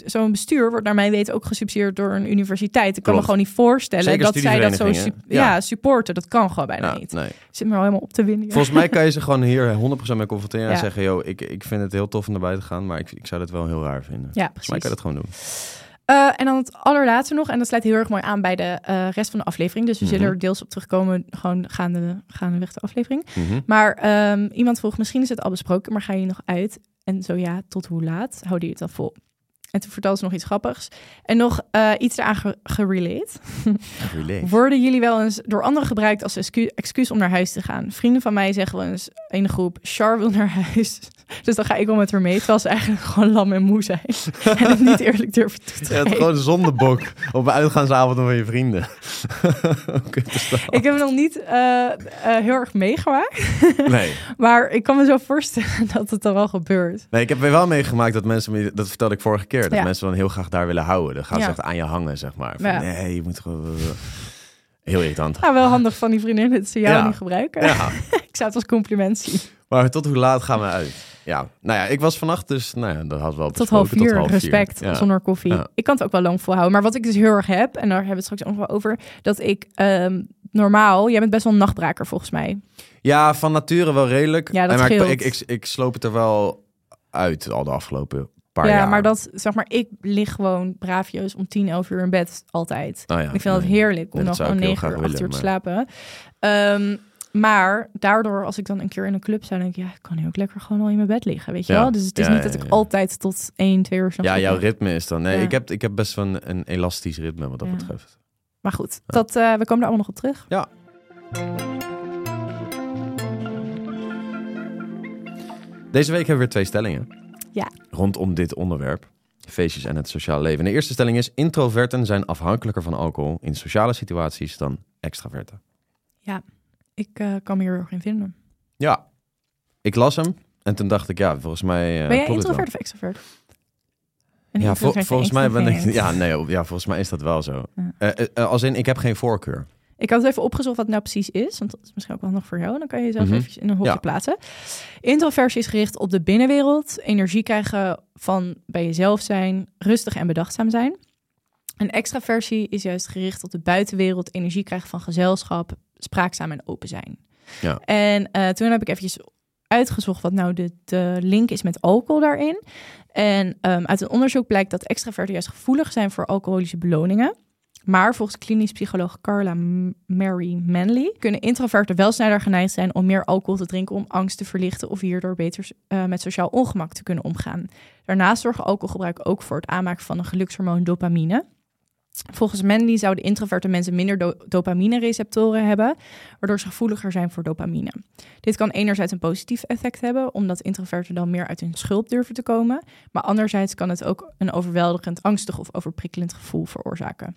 zo'n bestuur wordt naar mijn weten ook gesubsidieerd door een universiteit. Ik kan me gewoon niet voorstellen Zeker dat zij dat zo ja. ja. supporten. Dat kan gewoon bijna Ja, niet. nee. Zit me al helemaal op te winnen. Volgens mij <laughs> kan je ze gewoon hier 100% mee confronteren en zeggen, yo, ik, ik vind het heel tof om naar buiten te gaan, maar ik, ik zou dit wel heel raar vinden. Ja, Volgens mij precies. kan je dat gewoon doen. Eh, en dan het allerlaatste nog, en dat sluit heel erg mooi aan bij de eh, rest van de aflevering. Dus we Mhm. zullen er deels op terugkomen, gewoon gaande, gaandeweg de aflevering. Mhm. Maar ehm, iemand vroeg, misschien is het al besproken, maar ga je nog uit? En zo ja, tot hoe laat? Houden jullie het dan vol? En toen vertelde ze nog iets grappigs. En nog eh, iets eraan ge- gerelate. Relate. <laughs> Worden jullie wel eens door anderen gebruikt als excu- excuus om naar huis te gaan? Vrienden van mij zeggen wel eens in de groep, Char wil naar huis. <laughs> Dus dan ga ik wel met haar mee, terwijl ze eigenlijk gewoon lam en moe zijn. <laughs> en het niet eerlijk durven toe te Ja, gewoon een zondebok op een uitgaansavond met je vrienden. Ik heb het nog niet eh, eh, heel erg meegemaakt. Nee. Maar ik kan me zo voorstellen dat het dan wel gebeurt. nee, ik heb weer wel meegemaakt dat mensen, me- dat vertelde ik vorige keer, dat Ja. mensen dan heel graag daar willen houden. Dan gaan ze Ja. echt aan je hangen, zeg maar. Van, Ja. Nee, je moet gewoon... Heel irritant. Nou, wel handig van die vriendin dat ze jou Ja. niet gebruiken. Ja, <laughs> Ik zou het als compliment zien. maar tot hoe laat gaan we uit? Ja, nou ja, ik was vannacht dus, nou ja, dat had wel Tot half vier, tot respect, Ja. zonder koffie. Ja. Ik kan het ook wel lang volhouden. Maar wat ik dus heel erg heb, en daar hebben we het straks ook nog wel over, dat ik ehm, normaal, jij bent best wel een nachtbraker volgens mij. Ja, van nature wel redelijk. Ja, dat En maar ik, ik, ik, ik sloop het er wel uit al de afgelopen paar ja, jaar. maar dat, zeg maar, ik lig gewoon braafjes om 10, 11 uur in bed altijd. Oh ja, ik vind het nee. heerlijk om Nee, nog dat heel 9 uur, graag 8 uur te slapen. Ehm, maar daardoor, als ik dan een keer in een club zou, denk ik, ja, ik kan nu ook lekker gewoon al in mijn bed liggen, weet je Ja. wel? Dus het is Ja, niet ja, dat ik ja. altijd tot 1, 2 uur Ja, jouw ritme is dan... Nee, Ja. ik, heb, ik heb best wel een, elastisch ritme wat dat Ja. betreft. Maar goed, dat, eh, we komen daar allemaal nog op terug. Deze week hebben we weer twee stellingen. Ja. Rondom dit onderwerp. Feestjes en het sociaal leven. En de eerste stelling is... Introverten zijn afhankelijker van alcohol in sociale situaties dan extraverten. Ik eh, kan me hier heel erg in vinden. Ja. Ik las hem en toen dacht ik, ja, volgens mij... eh, ben jij introvert of extrovert? Ja, vol- volgens mij ben ik... extrovert. <laughs> Ja, nee, ja, volgens mij is dat wel zo. Ja. Eh, als in, ik heb geen voorkeur. Ik had even opgezocht wat het nou precies is, want dat is misschien ook wel nog voor jou. Dan kan je jezelf Mhm. even in een hokje Ja. plaatsen. Introversie is gericht op de binnenwereld, energie krijgen van bij jezelf zijn, rustig en bedachtzaam zijn. En extraversie is juist gericht op de buitenwereld, energie krijgen van gezelschap, spraakzaam en open zijn. Ja. En eh, toen heb ik eventjes uitgezocht wat nou de, de link is met alcohol daarin. En ehm, uit een onderzoek blijkt dat extraverten juist gevoelig zijn voor alcoholische beloningen. Maar volgens klinisch psycholoog Carla Mary Manley kunnen introverten wel sneller geneigd zijn om meer alcohol te drinken om angst te verlichten of hierdoor beter eh, met sociaal ongemak te kunnen omgaan. Daarnaast zorgt alcoholgebruik ook voor het aanmaken van een gelukshormoon dopamine. Volgens Manley zouden introverte mensen minder do- dopamine-receptoren hebben, waardoor ze gevoeliger zijn voor dopamine. Dit kan enerzijds een positief effect hebben, omdat introverten dan meer uit hun schulp durven te komen, maar anderzijds kan het ook een overweldigend angstig of overprikkelend gevoel veroorzaken.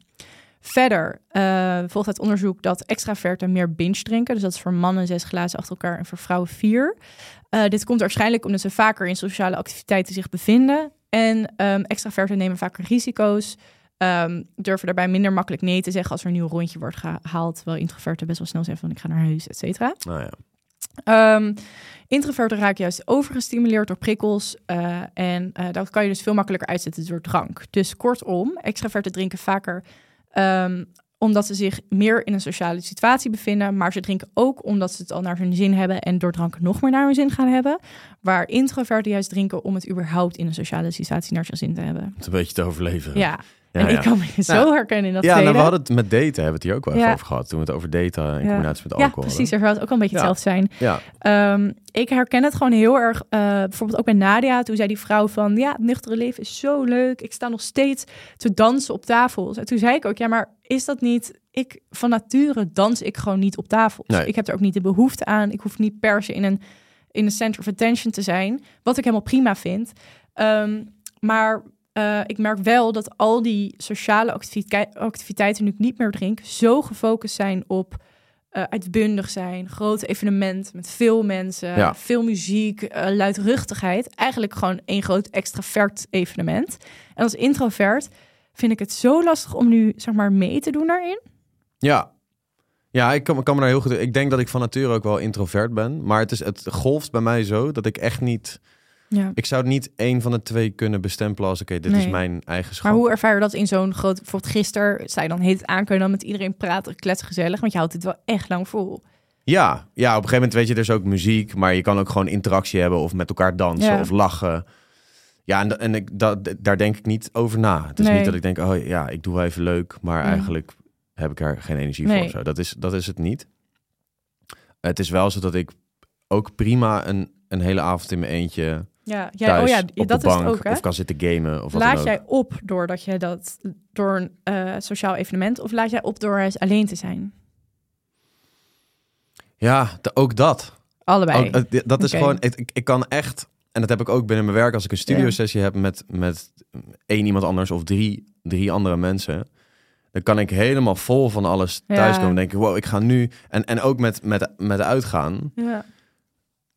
Verder eh, volgt uit onderzoek dat extraverten meer binge drinken. Dus dat is voor mannen zes glazen achter elkaar en voor vrouwen vier. Eh, dit komt waarschijnlijk omdat ze vaker in sociale activiteiten zich bevinden. En ehm, extraverten nemen vaker risico's. Ehm, durven daarbij minder makkelijk nee te zeggen als er een nieuw rondje wordt gehaald. Terwijl introverten best wel snel zeggen van ik ga naar huis, et cetera. Nou ja. Ehm introverten raken juist overgestimuleerd door prikkels. eh, en eh, dat kan je dus veel makkelijker uitzetten door drank. Dus kortom, extraverten drinken vaker ehm, omdat ze zich meer in een sociale situatie bevinden. Maar ze drinken ook omdat ze het al naar hun zin hebben en door drank nog meer naar hun zin gaan hebben. Waar introverten juist drinken om het überhaupt in een sociale situatie naar zijn zin te hebben. Het een beetje te overleven. Ja, en ja. ik kan me zo Nou, herkennen in dat Ja, nou, we hadden het met daten, hebben we het hier ook wel even Ja. over gehad. Toen we het over daten in Ja. combinatie met ja, alcohol precies. Er zou het ook wel een beetje Ja. hetzelfde zijn. hadden. Ehm, ik herken het gewoon heel erg. eh, bijvoorbeeld ook bij Nadia. Toen zei die vrouw van... Ja, het nuchtere leven is zo leuk. Ik sta nog steeds te dansen op tafels. En toen zei ik ook... Ja, maar is dat niet... Ik, van nature dans ik gewoon niet op tafels. Nee. Ik heb er ook niet de behoefte aan. Ik hoef niet per se in een, in een center of attention te zijn. Wat ik helemaal prima vind. Ehm, maar eh, ik merk wel dat al die sociale activitei- activiteiten... nu ik niet meer drink... zo gefocust zijn op eh, uitbundig zijn, grote evenementen met veel mensen, Ja. veel muziek, eh, luidruchtigheid. Eigenlijk gewoon een groot extravert evenement. En als introvert vind ik het zo lastig om nu zeg maar mee te doen daarin. Ja. Ja, ik kan, kan me daar heel goed... Ik denk dat ik van nature ook wel introvert ben. Maar het, is, het golft bij mij zo dat ik echt niet... Ja. Ik zou niet één van de twee kunnen bestempelen als... Oké, dit is mijn eigenschap. Maar hoe ervaar je dat in zo'n groot... Bijvoorbeeld gisteren, zei dan heet het aan, kun je dan met iedereen praten, kletsen gezellig, want je houdt het wel echt lang vol. Ja, ja, op een gegeven moment weet je, er is ook muziek, maar je kan ook gewoon interactie hebben of met elkaar dansen Ja. of lachen. Ja, en, en ik, dat, daar denk ik niet over na. Het is Nee. niet dat ik denk, oh ja, ik doe wel even leuk, maar eigenlijk heb ik er geen energie Nee. voor. Zo. Dat, is, dat is het niet. Het is wel zo dat ik ook prima een, een hele avond in mijn eentje Ja, jij, thuis oh ja, dat is het ook, hè? of kan zitten gamen of wat Laat dan ook. jij op doordat je dat door een eh, sociaal evenement of laat jij op door eens alleen te zijn? Ja, de- ook dat. Allebei. Ook, eh, dat is gewoon, ik, ik- ik kan echt, en dat heb ik ook binnen mijn werk, als ik een studiosessie heb met, met één iemand anders of drie, drie andere mensen, dan kan ik helemaal vol van alles Ja. thuiskomen en denken, wow, ik ga nu, en, en ook met, met, met uitgaan, ja.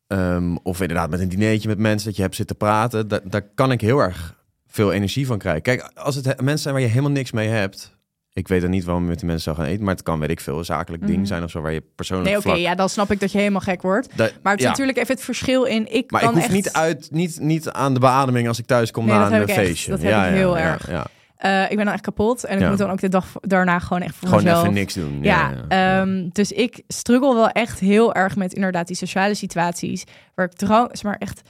Ehm, of inderdaad met een dinertje met mensen dat je hebt zitten praten, da- daar kan ik heel erg veel energie van krijgen. Kijk, als het he- mensen zijn waar je helemaal niks mee hebt, ik weet dan niet waarom je met die mensen zou gaan eten, maar het kan, weet ik veel, een zakelijk Mhm. ding zijn of zo, waar je persoonlijk Nee, oké, vlak... ja, dan snap ik dat je helemaal gek wordt. Da- Maar het is ja. natuurlijk even het verschil in. Ik Maar kan ik hoef echt... niet, uit, niet, niet aan de beademing als ik thuis kom Nee, na een echt. feestje. Dat heb ik heel erg. Ja, Eh, ik ben dan echt kapot. En ik Ja. moet dan ook de dag daarna gewoon echt voor Gewoon mezelf. even niks doen. Ja, ehm, dus ik struggle wel echt heel erg met inderdaad die sociale situaties. Waar ik drank, zeg maar echt,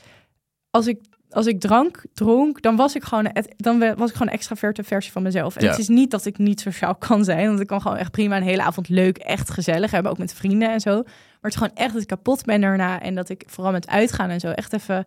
als ik, als ik drank dronk, dan was ik gewoon, dan was ik gewoon een extraverte versie van mezelf. En Ja. het is niet dat ik niet sociaal kan zijn, want ik kan gewoon echt prima een hele avond leuk, echt gezellig hebben, ook met vrienden en zo. Maar het is gewoon echt dat ik kapot ben daarna en dat ik vooral met uitgaan en zo echt even.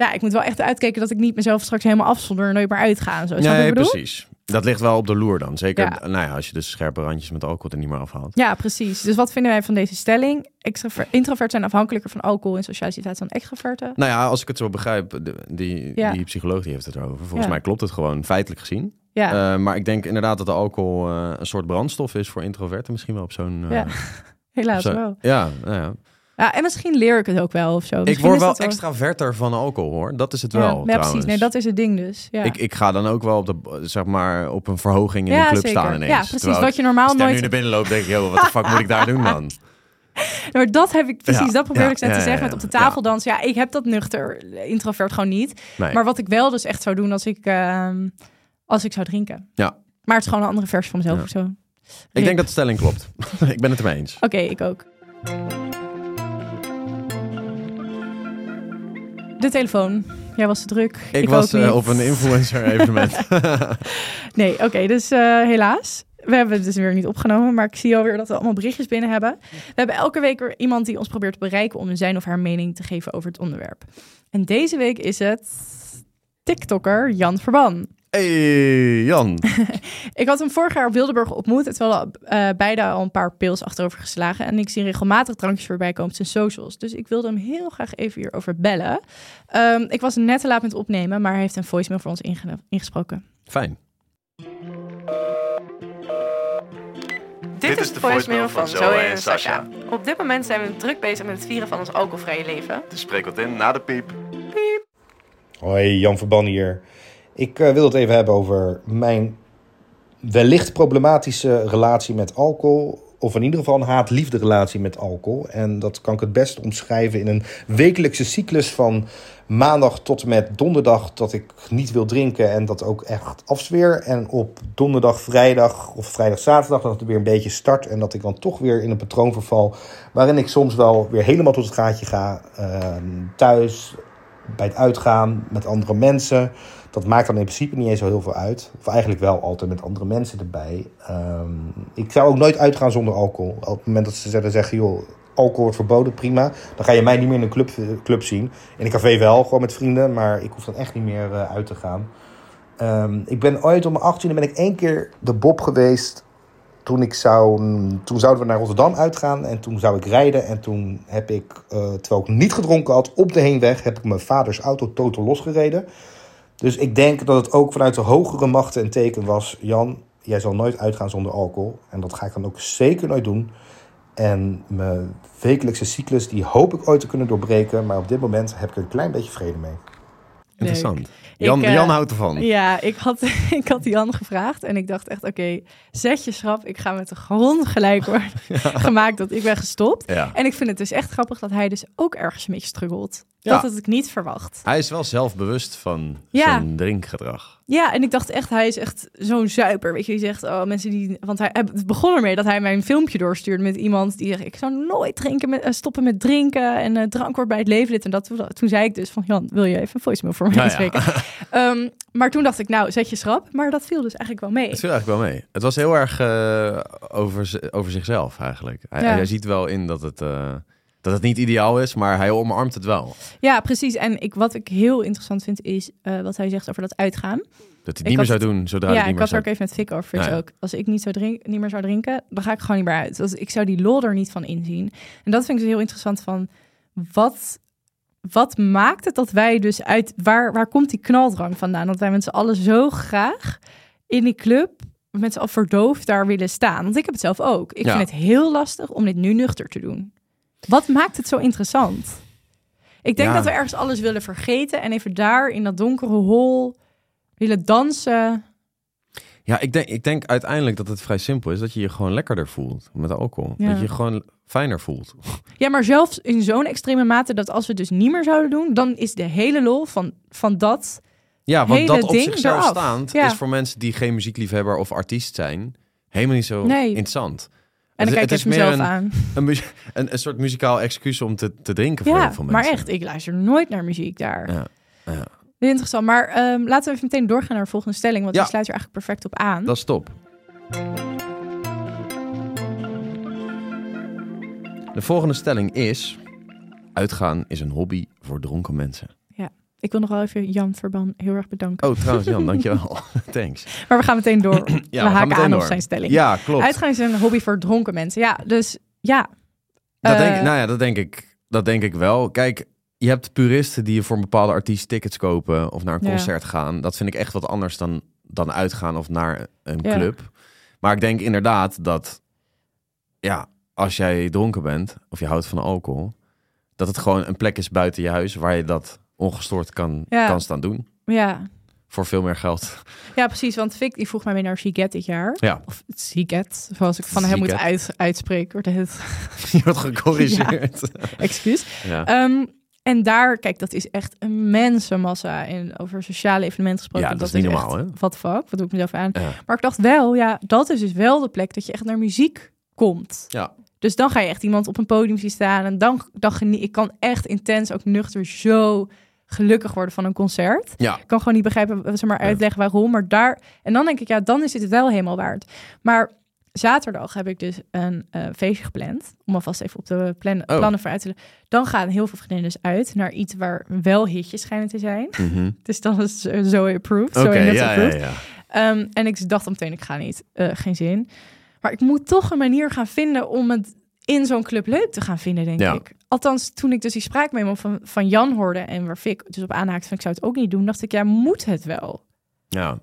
Ja, ik moet wel echt uitkijken dat ik niet mezelf straks helemaal afzonder en nooit meer uitga en zo. Nee, bedoel? precies. Dat ligt wel op de loer dan. Zeker Ja. nou ja, als je dus scherpe randjes met alcohol er niet meer afhaalt. Ja, precies. Dus wat vinden wij van deze stelling? Extraver introvert zijn afhankelijker van alcohol in sociale situaties dan extroverten. Nou ja, als ik het zo begrijp, de- die, Ja. die psycholoog die heeft het erover. Volgens Ja. mij klopt het gewoon feitelijk gezien. Ja, Eh, maar ik denk inderdaad dat de alcohol eh, een soort brandstof is voor introverten. Misschien wel op zo'n... Ja, <laughs> helaas zo- wel. Ja, nou ja. Ja, en misschien leer ik het ook wel of zo. Ik word wel extraverter van alcohol hoor. Dat is het Ja, wel ja, trouwens. precies. Nee, dat is het ding dus. Ja, ik, ik ga dan ook wel op, de, zeg maar, op een verhoging in ja een club zeker. staan ineens. Ja, precies. Terwijl Wat je normaal Als nu naar binnen loop, denk ik, joh, wat de fuck moet ik daar doen dan? <laughs> Maar dat heb ik precies, Ja, dat probeer ja, ik net ja, te ja, zeggen ja. met op de tafel dansen. Ja, ik heb dat nuchter, introvert gewoon niet. Nee. Maar wat ik wel dus echt zou doen als ik, ehm, als ik zou drinken. Ja. Maar het is gewoon een andere versie van mezelf Ja. of zo. ik denk dat de stelling klopt. <laughs> ik ben het ermee eens. Oké, ik ook. De telefoon. Jij was te druk. Ik, was eh, op een <laughs> influencer evenement. <laughs> Nee, oké, dus eh, helaas. We hebben het dus weer niet opgenomen, maar ik zie alweer dat we allemaal berichtjes binnen hebben. We hebben elke week weer iemand die ons probeert te bereiken om zijn of haar mening te geven over het onderwerp. En deze week is het TikToker Jan Verban. Hey, Jan. <laughs> Ik had hem vorig jaar op Wildeburg ontmoet. Het wel eh beide al een paar pils achterover geslagen. En ik zie regelmatig drankjes voorbij komen op zijn socials. Dus ik wilde hem heel graag even hierover bellen. Ehm, ik was net te laat met opnemen, maar hij heeft een voicemail voor ons inge- ingesproken. Fijn. Dit, is de voicemail van Zoe en Sasha. Op dit moment zijn we druk bezig met het vieren van ons alcoholvrije leven. Dus spreek wat in na de piep. Hoi, Jan Verban hier. Ik eh, wil het even hebben over mijn wellicht problematische relatie met alcohol. Of in ieder geval een haat-liefde relatie met alcohol. En dat kan ik het best omschrijven in een wekelijkse cyclus van maandag tot en met donderdag dat ik niet wil drinken en dat ook echt afzweer. En op donderdag, vrijdag of vrijdag, zaterdag dat het weer een beetje start en dat ik dan toch weer in een patroon verval waarin ik soms wel weer helemaal tot het gaatje ga. Ehm, thuis, bij het uitgaan met andere mensen. Dat maakt dan in principe niet eens zo heel veel uit. Of eigenlijk wel altijd met andere mensen erbij. Ehm, ik zou ook nooit uitgaan zonder alcohol. Op het moment dat ze zeggen, joh, alcohol wordt verboden, prima. Dan ga je mij niet meer in een club, club zien. In een café wel, gewoon met vrienden. Maar ik hoef dan echt niet meer eh, uit te gaan. Ehm, ik ben ooit om mijn 18e ben ik één keer de Bob geweest. Toen, ik zou, toen zouden we naar Rotterdam uitgaan en toen zou ik rijden. En toen heb ik, eh, terwijl ik niet gedronken had, op de heenweg heb ik mijn vaders auto totaal losgereden. Dus ik denk dat het ook vanuit de hogere machten een teken was. Jan, jij zal nooit uitgaan zonder alcohol. En dat ga ik dan ook zeker nooit doen. En mijn wekelijkse cyclus, die hoop ik ooit te kunnen doorbreken. Maar op dit moment heb ik er een klein beetje vrede mee. Interessant. Jan, Ik, eh, Jan houdt ervan. Ja, ik had, <laughs> ik had Jan gevraagd en ik dacht echt, oké, zet je schrap. Ik ga met de grond gelijk worden <laughs> gemaakt dat ik ben gestopt. Ja. En ik vind het dus echt grappig dat hij dus ook ergens een beetje struggelt. Ja. Dat had ik niet verwacht. Hij is wel zelfbewust van Ja. zijn drinkgedrag. Ja, en ik dacht echt, hij is echt zo'n zuiper. Weet je, die zegt, oh, mensen die... Want hij, het begon ermee dat hij mij een filmpje doorstuurde met iemand die zegt, ik zou nooit drinken met, eh, stoppen met drinken en eh, drank wordt bij het leven dit en dat. Toen, zei ik dus van, Jan, wil je even een voicemail voor mij Nou ja. spreken? <laughs> Ehm, maar toen dacht ik, nou, zet je schrap. Maar dat viel dus eigenlijk wel mee. Het viel eigenlijk wel mee. Het was heel erg eh, over, over zichzelf eigenlijk. Hij, Ja. hij ziet wel in dat het, dat het niet ideaal is, maar hij omarmt het wel. Ja, precies. En ik, wat ik heel interessant vind, is eh, wat hij zegt over dat uitgaan. Dat hij het niet meer zou doen zodra ja, hij ik niet had er ook even met Fik over Ja, ja. ook. Als ik niet, zou drink, niet meer zou drinken, dan ga ik gewoon niet meer uit. Dus ik zou die lol er niet van inzien. En dat vind ik dus heel interessant van... Wat, wat maakt het dat wij dus uit... Waar, waar komt die knaldrang vandaan? Dat wij met z'n allen zo graag in die club... met z'n allen verdoofd daar willen staan. Want ik heb het zelf ook. Ik Ja. vind het heel lastig om dit nu nuchter te doen. Wat maakt het zo interessant? Ik denk Ja. dat we ergens alles willen vergeten... en even daar in dat donkere hol willen dansen... Ja, ik denk, ik denk uiteindelijk dat het vrij simpel is. Dat je je gewoon lekkerder voelt met alcohol. Ja. Dat je je gewoon fijner voelt. <laughs> Ja, maar zelfs in zo'n extreme mate dat als we het dus niet meer zouden doen, dan is de hele lol van, van dat Ja, want hele dat op zichzelf eraf. staand Ja. is voor mensen die geen muziekliefhebber of artiest zijn, helemaal niet zo Nee. interessant. En dan kijk ik mezelf een, aan. Een, <laughs> een, een soort muzikaal excuus om te, te drinken voor Ja, heel veel mensen. maar echt, ik luister nooit naar muziek daar. Ja, ja. Interessant. Maar ehm, laten we even meteen doorgaan naar de volgende stelling, want Ja. die sluit er eigenlijk perfect op aan. Dat is top. De volgende stelling is... Uitgaan is een hobby voor dronken mensen. Ik wil nog wel even Jan Verban heel erg bedanken. Oh, trouwens Jan, <laughs> dankjewel. <laughs> Thanks. Maar we gaan meteen door. <clears throat> we Ja, gaan haken aan op zijn stelling. Ja, klopt. Uitgaan is een hobby voor dronken mensen. Ja, dus ja. Dat Eh, denk, ik- nou ja, dat denk, ik, dat denk ik wel. Kijk, je hebt puristen die voor een bepaalde artiest tickets kopen of naar een Ja. concert gaan. Dat vind ik echt wat anders dan, dan uitgaan of naar een Ja. club. Maar ik denk inderdaad dat, ja, als jij dronken bent of je houdt van alcohol, dat het gewoon een plek is buiten je huis waar je dat ongestoord kan, Ja. kan staan doen. Ja. Voor veel meer geld. ja, precies. Want Vic die vroeg mij mee naar Siget dit jaar. Ja, Of Siget, zoals ik van hem moet uit, uitspreken. Wordt het <laughs> je wordt gecorrigeerd. <laughs> excuus. Ja. Ehm, en daar, kijk, dat is echt een mensenmassa. En over sociale evenementen gesproken. Ja, dat is niet normaal, hè? Wat fuck, wat doe ik mezelf aan? Ja. Maar ik dacht wel, ja, dat is dus wel de plek dat je echt naar muziek komt. Ja. Dus dan ga je echt iemand op een podium zien staan. En dan, dan genie- ik kan echt intens, ook nuchter, zo gelukkig worden van een concert. ja. Ik kan gewoon niet begrijpen, zeg maar, Ja. uitleggen waarom. Maar daar, en dan denk ik, ja, dan is het het wel helemaal waard. Maar zaterdag heb ik dus een eh, feestje gepland. Om alvast even op de plan, Oh. plannen vooruit te leggen. Dan gaan heel veel vriendinnen dus uit naar iets waar wel hitjes schijnen te zijn. Mhm. <laughs> Dus dan is het zo approved. Zo net ja, ja, approved. ja. Ehm, en ik dacht dan meteen, ik ga niet. Eh, geen zin. Maar ik moet toch een manier gaan vinden om het in zo'n club leuk te gaan vinden, denk Ja. ik. Althans, toen ik dus die spraakmemo van, van Jan hoorde... en waar Fik dus op aanhaakte van ik zou het ook niet doen... dacht ik, ja, moet het wel? ja.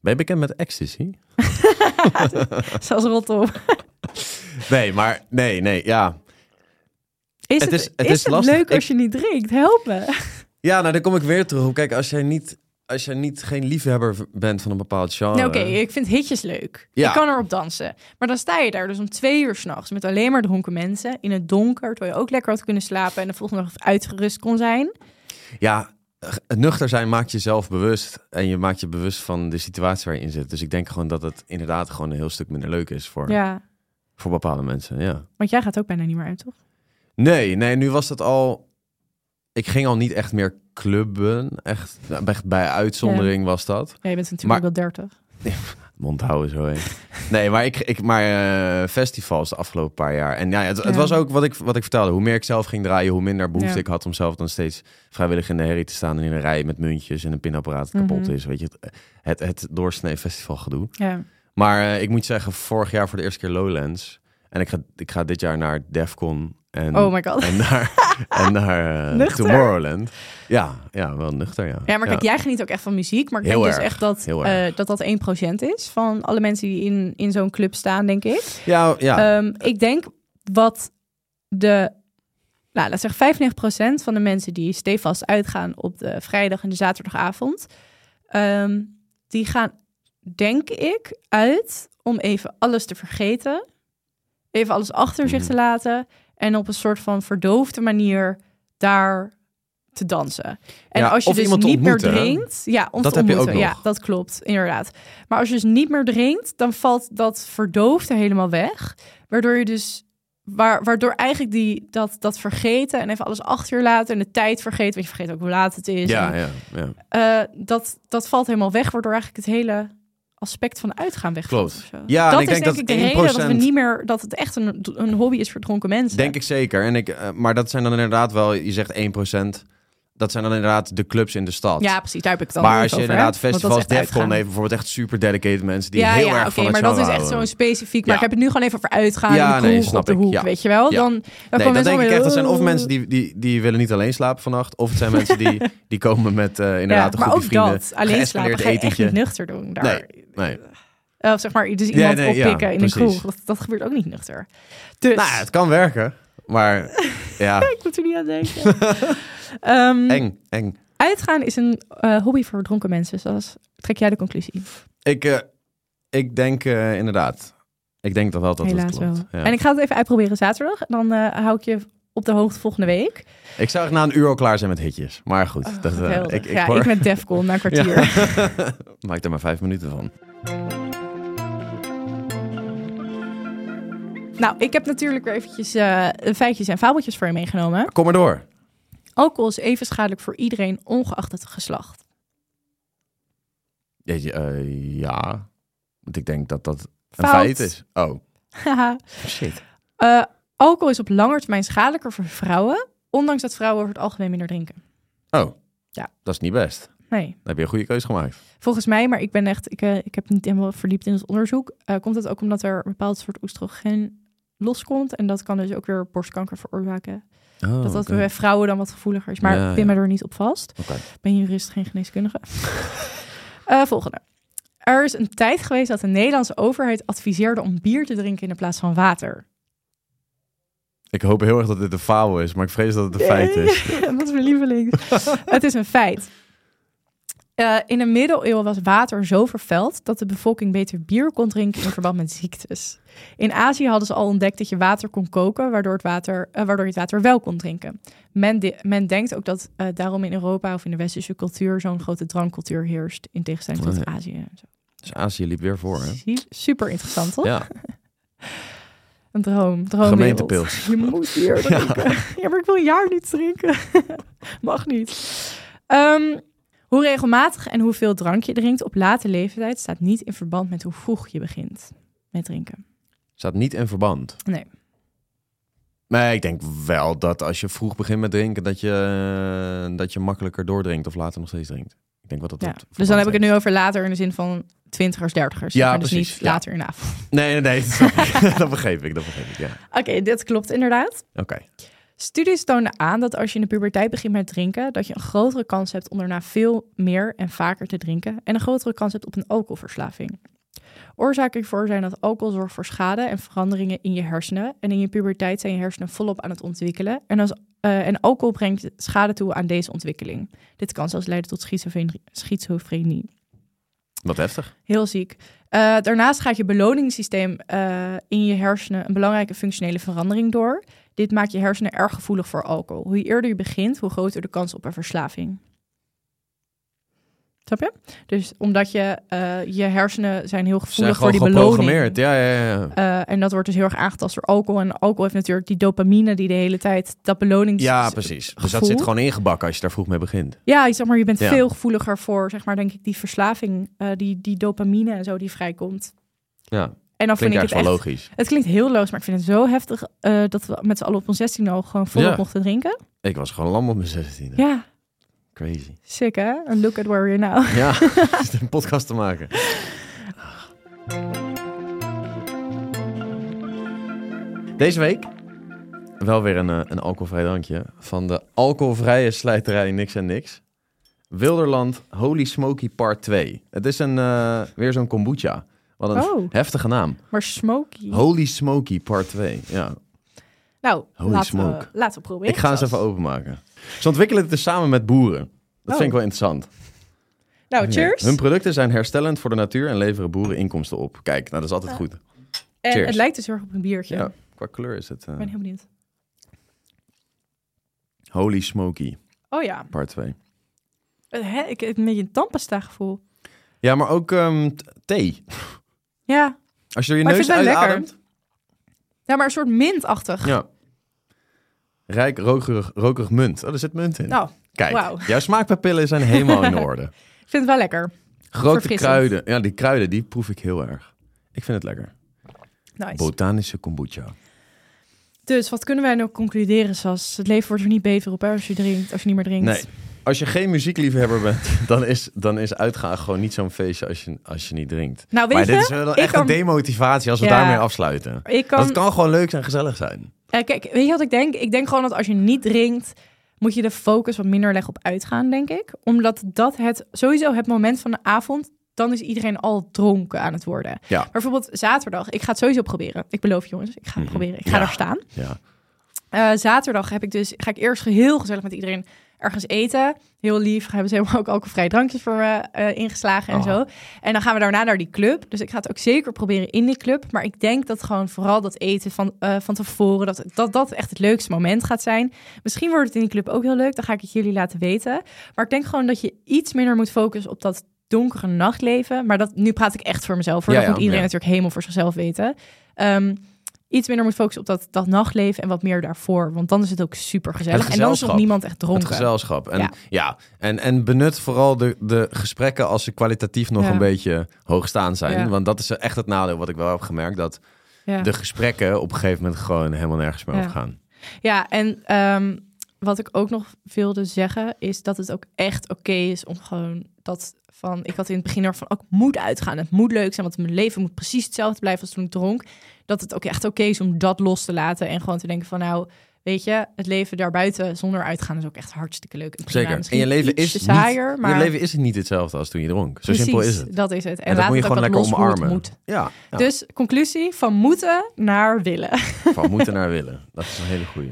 Ben je bekend met ecstasy? <laughs> Zelfs rotop. Nee, maar nee, nee, ja. Is Het het, is- het is het lastig. leuk als je niet drinkt? Help me. Ja, nou, daar kom ik weer terug op. Kijk, als jij niet, als jij niet geen liefhebber bent van een bepaald genre. Nou, Oké, ik vind hitjes leuk. Ja. Ik kan erop dansen. Maar dan sta je daar dus om twee uur s'nachts... met alleen maar dronken mensen in het donker... terwijl je ook lekker had kunnen slapen... en de volgende dag uitgerust kon zijn. Ja, het nuchter zijn maakt jezelf bewust. En je maakt je bewust van de situatie waar je in zit. Dus ik denk gewoon dat het inderdaad gewoon een heel stuk minder leuk is voor, Ja, voor bepaalde mensen. Ja. want jij gaat ook bijna niet meer uit, toch? Nee, nee, nu was het al. Ik ging al niet echt meer clubben. Echt, nou, echt bij uitzondering was dat. Ja, je bent natuurlijk Maar- wel 30. <laughs> Mond houden zo heen. Nee, maar ik, ik maar eh, festivals de afgelopen paar jaar. En ja, het, was ook wat ik, wat ik vertelde. Hoe meer ik zelf ging draaien, hoe minder behoefte Ja. ik had om zelf dan steeds vrijwillig in de herrie te staan en in een rij met muntjes en een pinapparaat dat kapot Mhm. is. Weet je, het, het, het doorsnee festival gedoe. Ja. Maar eh, ik moet zeggen, vorig jaar voor de eerste keer Lowlands. En ik ga, ik ga dit jaar naar Defcon. En, Oh my god. En naar, <laughs> <laughs> en naar eh. Tomorrowland. Ja, ja, wel nuchter, ja. Ja, maar kijk, jij geniet ook echt van muziek. Maar ik Heel denk dus echt dat, eh, dat dat 1% is van alle mensen die in, in zo'n club staan, denk ik. Ja, ja. Ehm, ik denk wat de, nou, laat zeggen 95% van de mensen die stevast uitgaan op de vrijdag en de zaterdagavond, ehm, die gaan, denk ik, uit om even alles te vergeten, even alles achter zich Mhm. te laten en op een soort van verdoofde manier daar te dansen. En Ja, als je dus niet meer ontmoeten, drinkt, ja, om Dat te heb je ook ontmoeten. Ja, nog. dat klopt, inderdaad. Maar als je dus niet meer drinkt, dan valt dat verdoofde helemaal weg. Waardoor je dus, waar, waardoor eigenlijk die, dat, dat vergeten en even alles achter je laten en de tijd vergeten, want je vergeet ook hoe laat het is. ja, En, ja, ja. eh, dat, dat valt helemaal weg, waardoor eigenlijk het hele aspect van uitgaan. Klopt. zo. Ja, en dat ik is denk ik de reden dat we 1% niet meer, dat het echt een, een hobby is voor dronken mensen. Denk ik zeker. En ik, eh, maar dat zijn dan inderdaad wel, je zegt 1%. Dat zijn dan inderdaad de clubs in de stad. Ja, precies, daar heb ik het dan maar ook als je over, inderdaad hè? Festivals, Defcon heeft bijvoorbeeld echt super dedicated mensen die ja, heel ja, erg oké, van het maar dat is echt zo'n specifiek. Maar Ja. ik heb het nu gewoon even over uitgaan. Ja, nee, snap op de ik, hoek, ja. weet je wel? Dan, dan Nee, denk ik echt. Dat zijn of mensen die, die, die willen niet alleen slapen vannacht. Of het zijn <laughs> mensen die, die komen met eh, inderdaad ja, een maar groepje ook vrienden. dat. Alleen slapen ga je echt niet nuchter doen. Daar. Nee. Eh, zeg maar, dus iemand nee, oppikken in een kroeg. Dat, dat gebeurt ook niet nuchter. Dus, Nou, het kan werken. Maar <laughs> ja, ik moet er niet aan denken. <laughs> Ehm, eng, eng. uitgaan is een eh, hobby voor dronken mensen. Zoals trek jij de conclusie? Ik, eh, ik denk inderdaad. Ik denk dat wel dat Helaas het klopt. wel. Ja. En ik ga het even uitproberen zaterdag. Dan hou ik je op de hoogte volgende week. Ik zou echt na een uur al klaar zijn met hitjes. Maar goed, Oh, dat, eh, ik, ik, ja, hoor- ik met Defcon na een <laughs> kwartier. <laughs> maak er maar vijf minuten van. Nou, ik heb natuurlijk weer eventjes eh, feitjes en fabeltjes voor je meegenomen. Kom maar door. Alcohol is even schadelijk voor iedereen, ongeacht het geslacht. Jeetje, eh, ja, want ik denk dat dat een Fout. feit is. Oh, <laughs> shit. Eh, alcohol is op lange termijn schadelijker voor vrouwen, ondanks dat vrouwen over het algemeen minder drinken. Oh, Ja. dat is niet best. Nee, Dan heb je een goede keuze gemaakt. volgens mij, maar ik ben echt, ik, eh, ik heb niet helemaal verdiept in het onderzoek. eh, komt het ook omdat er een bepaald soort oestrogeen loskomt en dat kan dus ook weer borstkanker veroorzaken. Oh, dat dat oké. bij vrouwen dan wat gevoeliger is. Maar Ja, ik pin ja. me er niet op vast. Oké. Ben jurist, geen geneeskundige. <laughs> Eh, volgende. Er is een tijd geweest dat de Nederlandse overheid adviseerde om bier te drinken in plaats van water. Ik hoop heel erg dat dit een fabel is, maar ik vrees dat het een feit is. <laughs> dat is mijn lieveling. <laughs> het is een feit. Eh, in de middeleeuwen was water zo vervuild dat de bevolking beter bier kon drinken in verband met ziektes. In Azië hadden ze al ontdekt dat je water kon koken, waardoor, het water, eh, waardoor je het water wel kon drinken. Men, de- men denkt ook dat eh, daarom in Europa of in de westerse cultuur zo'n grote drankcultuur heerst, in tegenstelling tot. Azië. en zo. Dus Azië liep weer voor, hè? Super interessant, toch? Ja, <laughs> Een droom. Gemeentepils. Je moet bier <laughs> drinken. Ja. maar ik wil een jaar niet drinken. <laughs> Mag niet. Ehm, hoe regelmatig en hoeveel drank je drinkt op late leeftijd staat niet in verband met hoe vroeg je begint met drinken. staat niet in verband. Nee. Maar ik denk wel dat als je vroeg begint met drinken, dat je, eh, dat je makkelijker doordrinkt of later nog steeds drinkt. Ik denk wel dat Ja. Dus dan heb ik het nu over later in de zin van twintigers, dertigers. Ja, dus precies, niet later in de avond. <laughs> Nee, nee, nee. dat snap ik. <laughs> dat begreep ik, dat begreep ik, ja. Oké, dit klopt inderdaad. Oké. Studies toonden aan dat als je in de puberteit begint met drinken, dat je een grotere kans hebt om daarna veel meer en vaker te drinken en een grotere kans hebt op een alcoholverslaving. Oorzaken hiervoor zijn dat alcohol zorgt voor schade en veranderingen in je hersenen. En in je puberteit zijn je hersenen volop aan het ontwikkelen. En, als, eh, en alcohol brengt schade toe aan deze ontwikkeling. Dit kan zelfs leiden tot schizofrenie. schizofrenie. Wat heftig. Heel ziek. Eh, daarnaast gaat je beloningssysteem eh, in je hersenen een belangrijke functionele verandering door. Dit maakt je hersenen erg gevoelig voor alcohol. Hoe eerder je begint, hoe groter de kans op een verslaving. Snap je? Dus omdat je, eh, je hersenen zijn heel zijn gevoelig voor die beloning. Ja, ja, ja. Eh, en dat wordt dus heel erg aangetast door alcohol. En alcohol heeft natuurlijk die dopamine die de hele tijd dat belonings... Ja, precies. Dus dat zit gewoon ingebakken als je daar vroeg mee begint. Ja, je zeg maar, je bent Ja. veel gevoeliger voor, zeg maar, denk ik, die verslaving, eh, die, die dopamine en zo die vrijkomt. Ja, En dan vind ik het echt... logisch. Het klinkt heel loos, maar ik vind het zo heftig dat we met z'n allen op ons 16 al gewoon volop Ja. mochten drinken. Ik was gewoon lam op mijn 16e. Ja, Crazy. sick hè? And look at where we're now. Ja, <laughs> <laughs> een podcast te maken. Deze week wel weer een, eh, een alcoholvrij drankje van de alcoholvrije slijterij Niks en Niks. Wilderland Holy Smoky Part 2. Het is een, eh, weer zo'n kombucha. Wat een Oh. heftige naam. Maar smoky. Holy Smoky Part 2. Ja, nou, Holy laten we, smoke. laten we proberen. ik ga eens even openmaken. Ze ontwikkelen het dus samen met boeren. Dat Oh. vind ik wel interessant. Nou, cheers. Ja. Hun producten zijn herstellend voor de natuur en leveren boeren inkomsten op. Kijk, nou dat is altijd goed. en cheers. het lijkt dus heel erg op een biertje. Ja, qua kleur is het eh, Ik ben heel benieuwd. Holy Smoky Oh ja, Part 2. Eh, hè, ik heb een beetje een tandpasta gevoel. Ja, maar ook ehm, thee. Ja. Als je er je Maar neus uitademt. Ja, maar een soort mintachtig. Ja. Rijk, rokerig, rokerig munt. Oh, er zit munt in. Nou, Kijk, jouw smaakpapillen zijn helemaal in <laughs> orde. ik vind het wel lekker. Grote kruiden. Ja, die kruiden, die proef ik heel erg. Ik vind het lekker. Nice. Botanische kombucha. Dus wat kunnen wij nou concluderen, Sas? Het leven wordt er niet beter op hè, als je drinkt, als je niet meer drinkt. Nee. Als je geen muziekliefhebber bent, <laughs> dan is, dan is uitgaan gewoon niet zo'n feestje als je, als je niet drinkt. Nou, weet maar je, dit is wel echt kan- een demotivatie als we Ja. daarmee afsluiten. ik kan, het kan gewoon leuk en gezellig zijn. Eh, kijk, weet je wat ik denk? Ik denk gewoon dat als je niet drinkt, moet je de focus wat minder leggen op uitgaan, denk ik. Omdat dat het, sowieso het moment van de avond, dan is iedereen al dronken aan het worden. Ja. Maar bijvoorbeeld zaterdag, ik ga het sowieso proberen. Ik beloof jongens, ik ga het Mhm. proberen. Ik ga Ja. daar staan. Ja. Eh, zaterdag heb ik dus, ga ik eerst heel gezellig met iedereen ergens eten. Heel lief, hebben ze helemaal ook alcoholvrije drankjes voor me eh, ingeslagen en Oh. zo. En dan gaan we daarna naar die club. Dus ik ga het ook zeker proberen in die club. Maar ik denk dat gewoon vooral dat eten van, eh, van tevoren, dat, dat dat echt het leukste moment gaat zijn. Misschien wordt het in die club ook heel leuk. Dan ga ik het jullie laten weten. Maar ik denk gewoon dat je iets minder moet focussen op dat donkere nachtleven. Maar dat, nu praat ik echt voor mezelf. Hoor. Ja, dat ja, moet iedereen ja. natuurlijk helemaal voor zichzelf weten. Ehm, iets minder moet focussen op dat, dat nachtleven en wat meer daarvoor. Want dan is het ook super gezellig. En dan is nog niemand echt dronken. Het gezelschap. En, ja. Ja. en, en benut vooral de, de gesprekken als ze kwalitatief nog Ja. een beetje hoogstaand zijn. Ja. Want dat is echt het nadeel wat ik wel heb gemerkt. Dat de gesprekken op een gegeven moment gewoon helemaal nergens meer over gaan. Ja, en ehm, wat ik ook nog wilde zeggen, is dat het ook echt oké is om gewoon dat van. Ik had in het begin ervan ook moet uitgaan. Het moet leuk zijn, want mijn leven moet precies hetzelfde blijven als toen ik dronk. Dat het ook echt oké is om dat los te laten en gewoon te denken van nou. Weet je, het leven daarbuiten zonder uitgaan is ook echt hartstikke leuk. En prima. Zeker. En je leven is saaier, niet, maar je leven is niet hetzelfde als toen je dronk. Zo precies, simpel is het. Dat is het. En, En, laat moet je gewoon lekker omarmen. moet. Ja, ja. Dus conclusie van moeten naar willen. <laughs> van moeten naar willen. Dat is een hele goeie.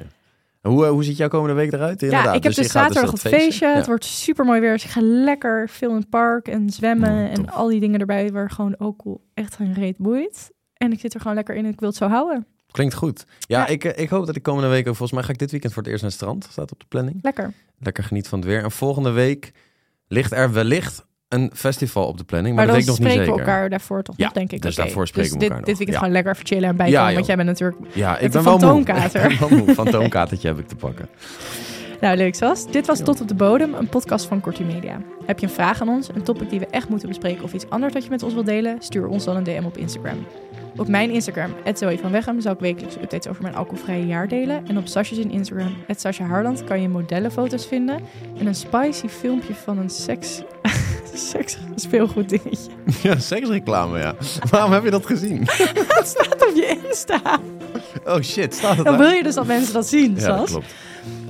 En Hoe, eh, hoe ziet jouw komende week eruit? Inderdaad. Ja, ik heb Dus dus gaat zaterdag dat het feestje. Ja. Het wordt super mooi weer. Dus ik ga lekker veel in het park en zwemmen. Mm, en al die dingen erbij waar gewoon ook echt geen reet boeit. En ik zit er gewoon lekker in en ik wil het zo houden. Klinkt goed. Ja, Ja. Ik, eh, ik hoop dat ik komende week ook... Volgens mij ga ik dit weekend voor het eerst naar het strand. Staat op de planning. Lekker. Lekker geniet van het weer. En volgende week ligt er wellicht een festival op de planning. Maar, Maar, dan dat weet ik nog spreken niet we zeker. elkaar daarvoor toch Ja, nog, denk ik. dus daarvoor spreken dus we dit, elkaar dit nog. weekend Ja. gewoon lekker even chillen en bijkomen. Ja, want jij bent natuurlijk... Ja, ik ben een wel fantoomkater. Ben wel moe. Fantoomkatertje <laughs> heb ik te pakken. Nou, leuk Sas. Dit was. Tot op de Bodem, een podcast van Kortie Media. Heb je een vraag aan ons, een topic die we echt moeten bespreken... of iets anders dat je met ons wilt delen? Stuur ons dan een DM op Instagram. Op mijn Instagram, Zoe van Weghem, zal ik wekelijks updates over mijn alcoholvrije jaar delen. En op Sasjes in Instagram, Sascha Harland, kan je modellenfoto's vinden. En een spicy filmpje van een seks... <laughs> seks speelgoed dingetje. <laughs> Ja, seksreclame, ja. Waarom heb je dat gezien? <laughs> Dat staat op je Insta. Oh shit, staat het Dan wil je dus dat mensen dat zien, Ja, dat Sas. klopt.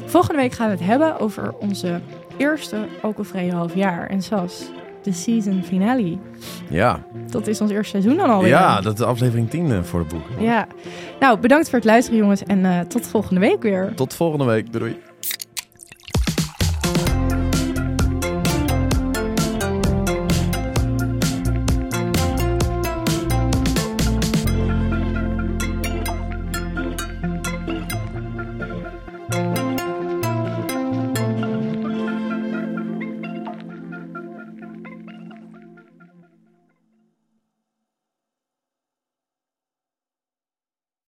Volgende week gaan we het hebben over onze eerste alcoholvrije half jaar. En Sas, de season finale. Ja, Dat is ons eerste seizoen dan alweer. ja, dat is aflevering 10 eh, voor de boek. Ja. Nou, bedankt voor het luisteren jongens en eh, tot volgende week weer. Tot volgende week. Doei. doei.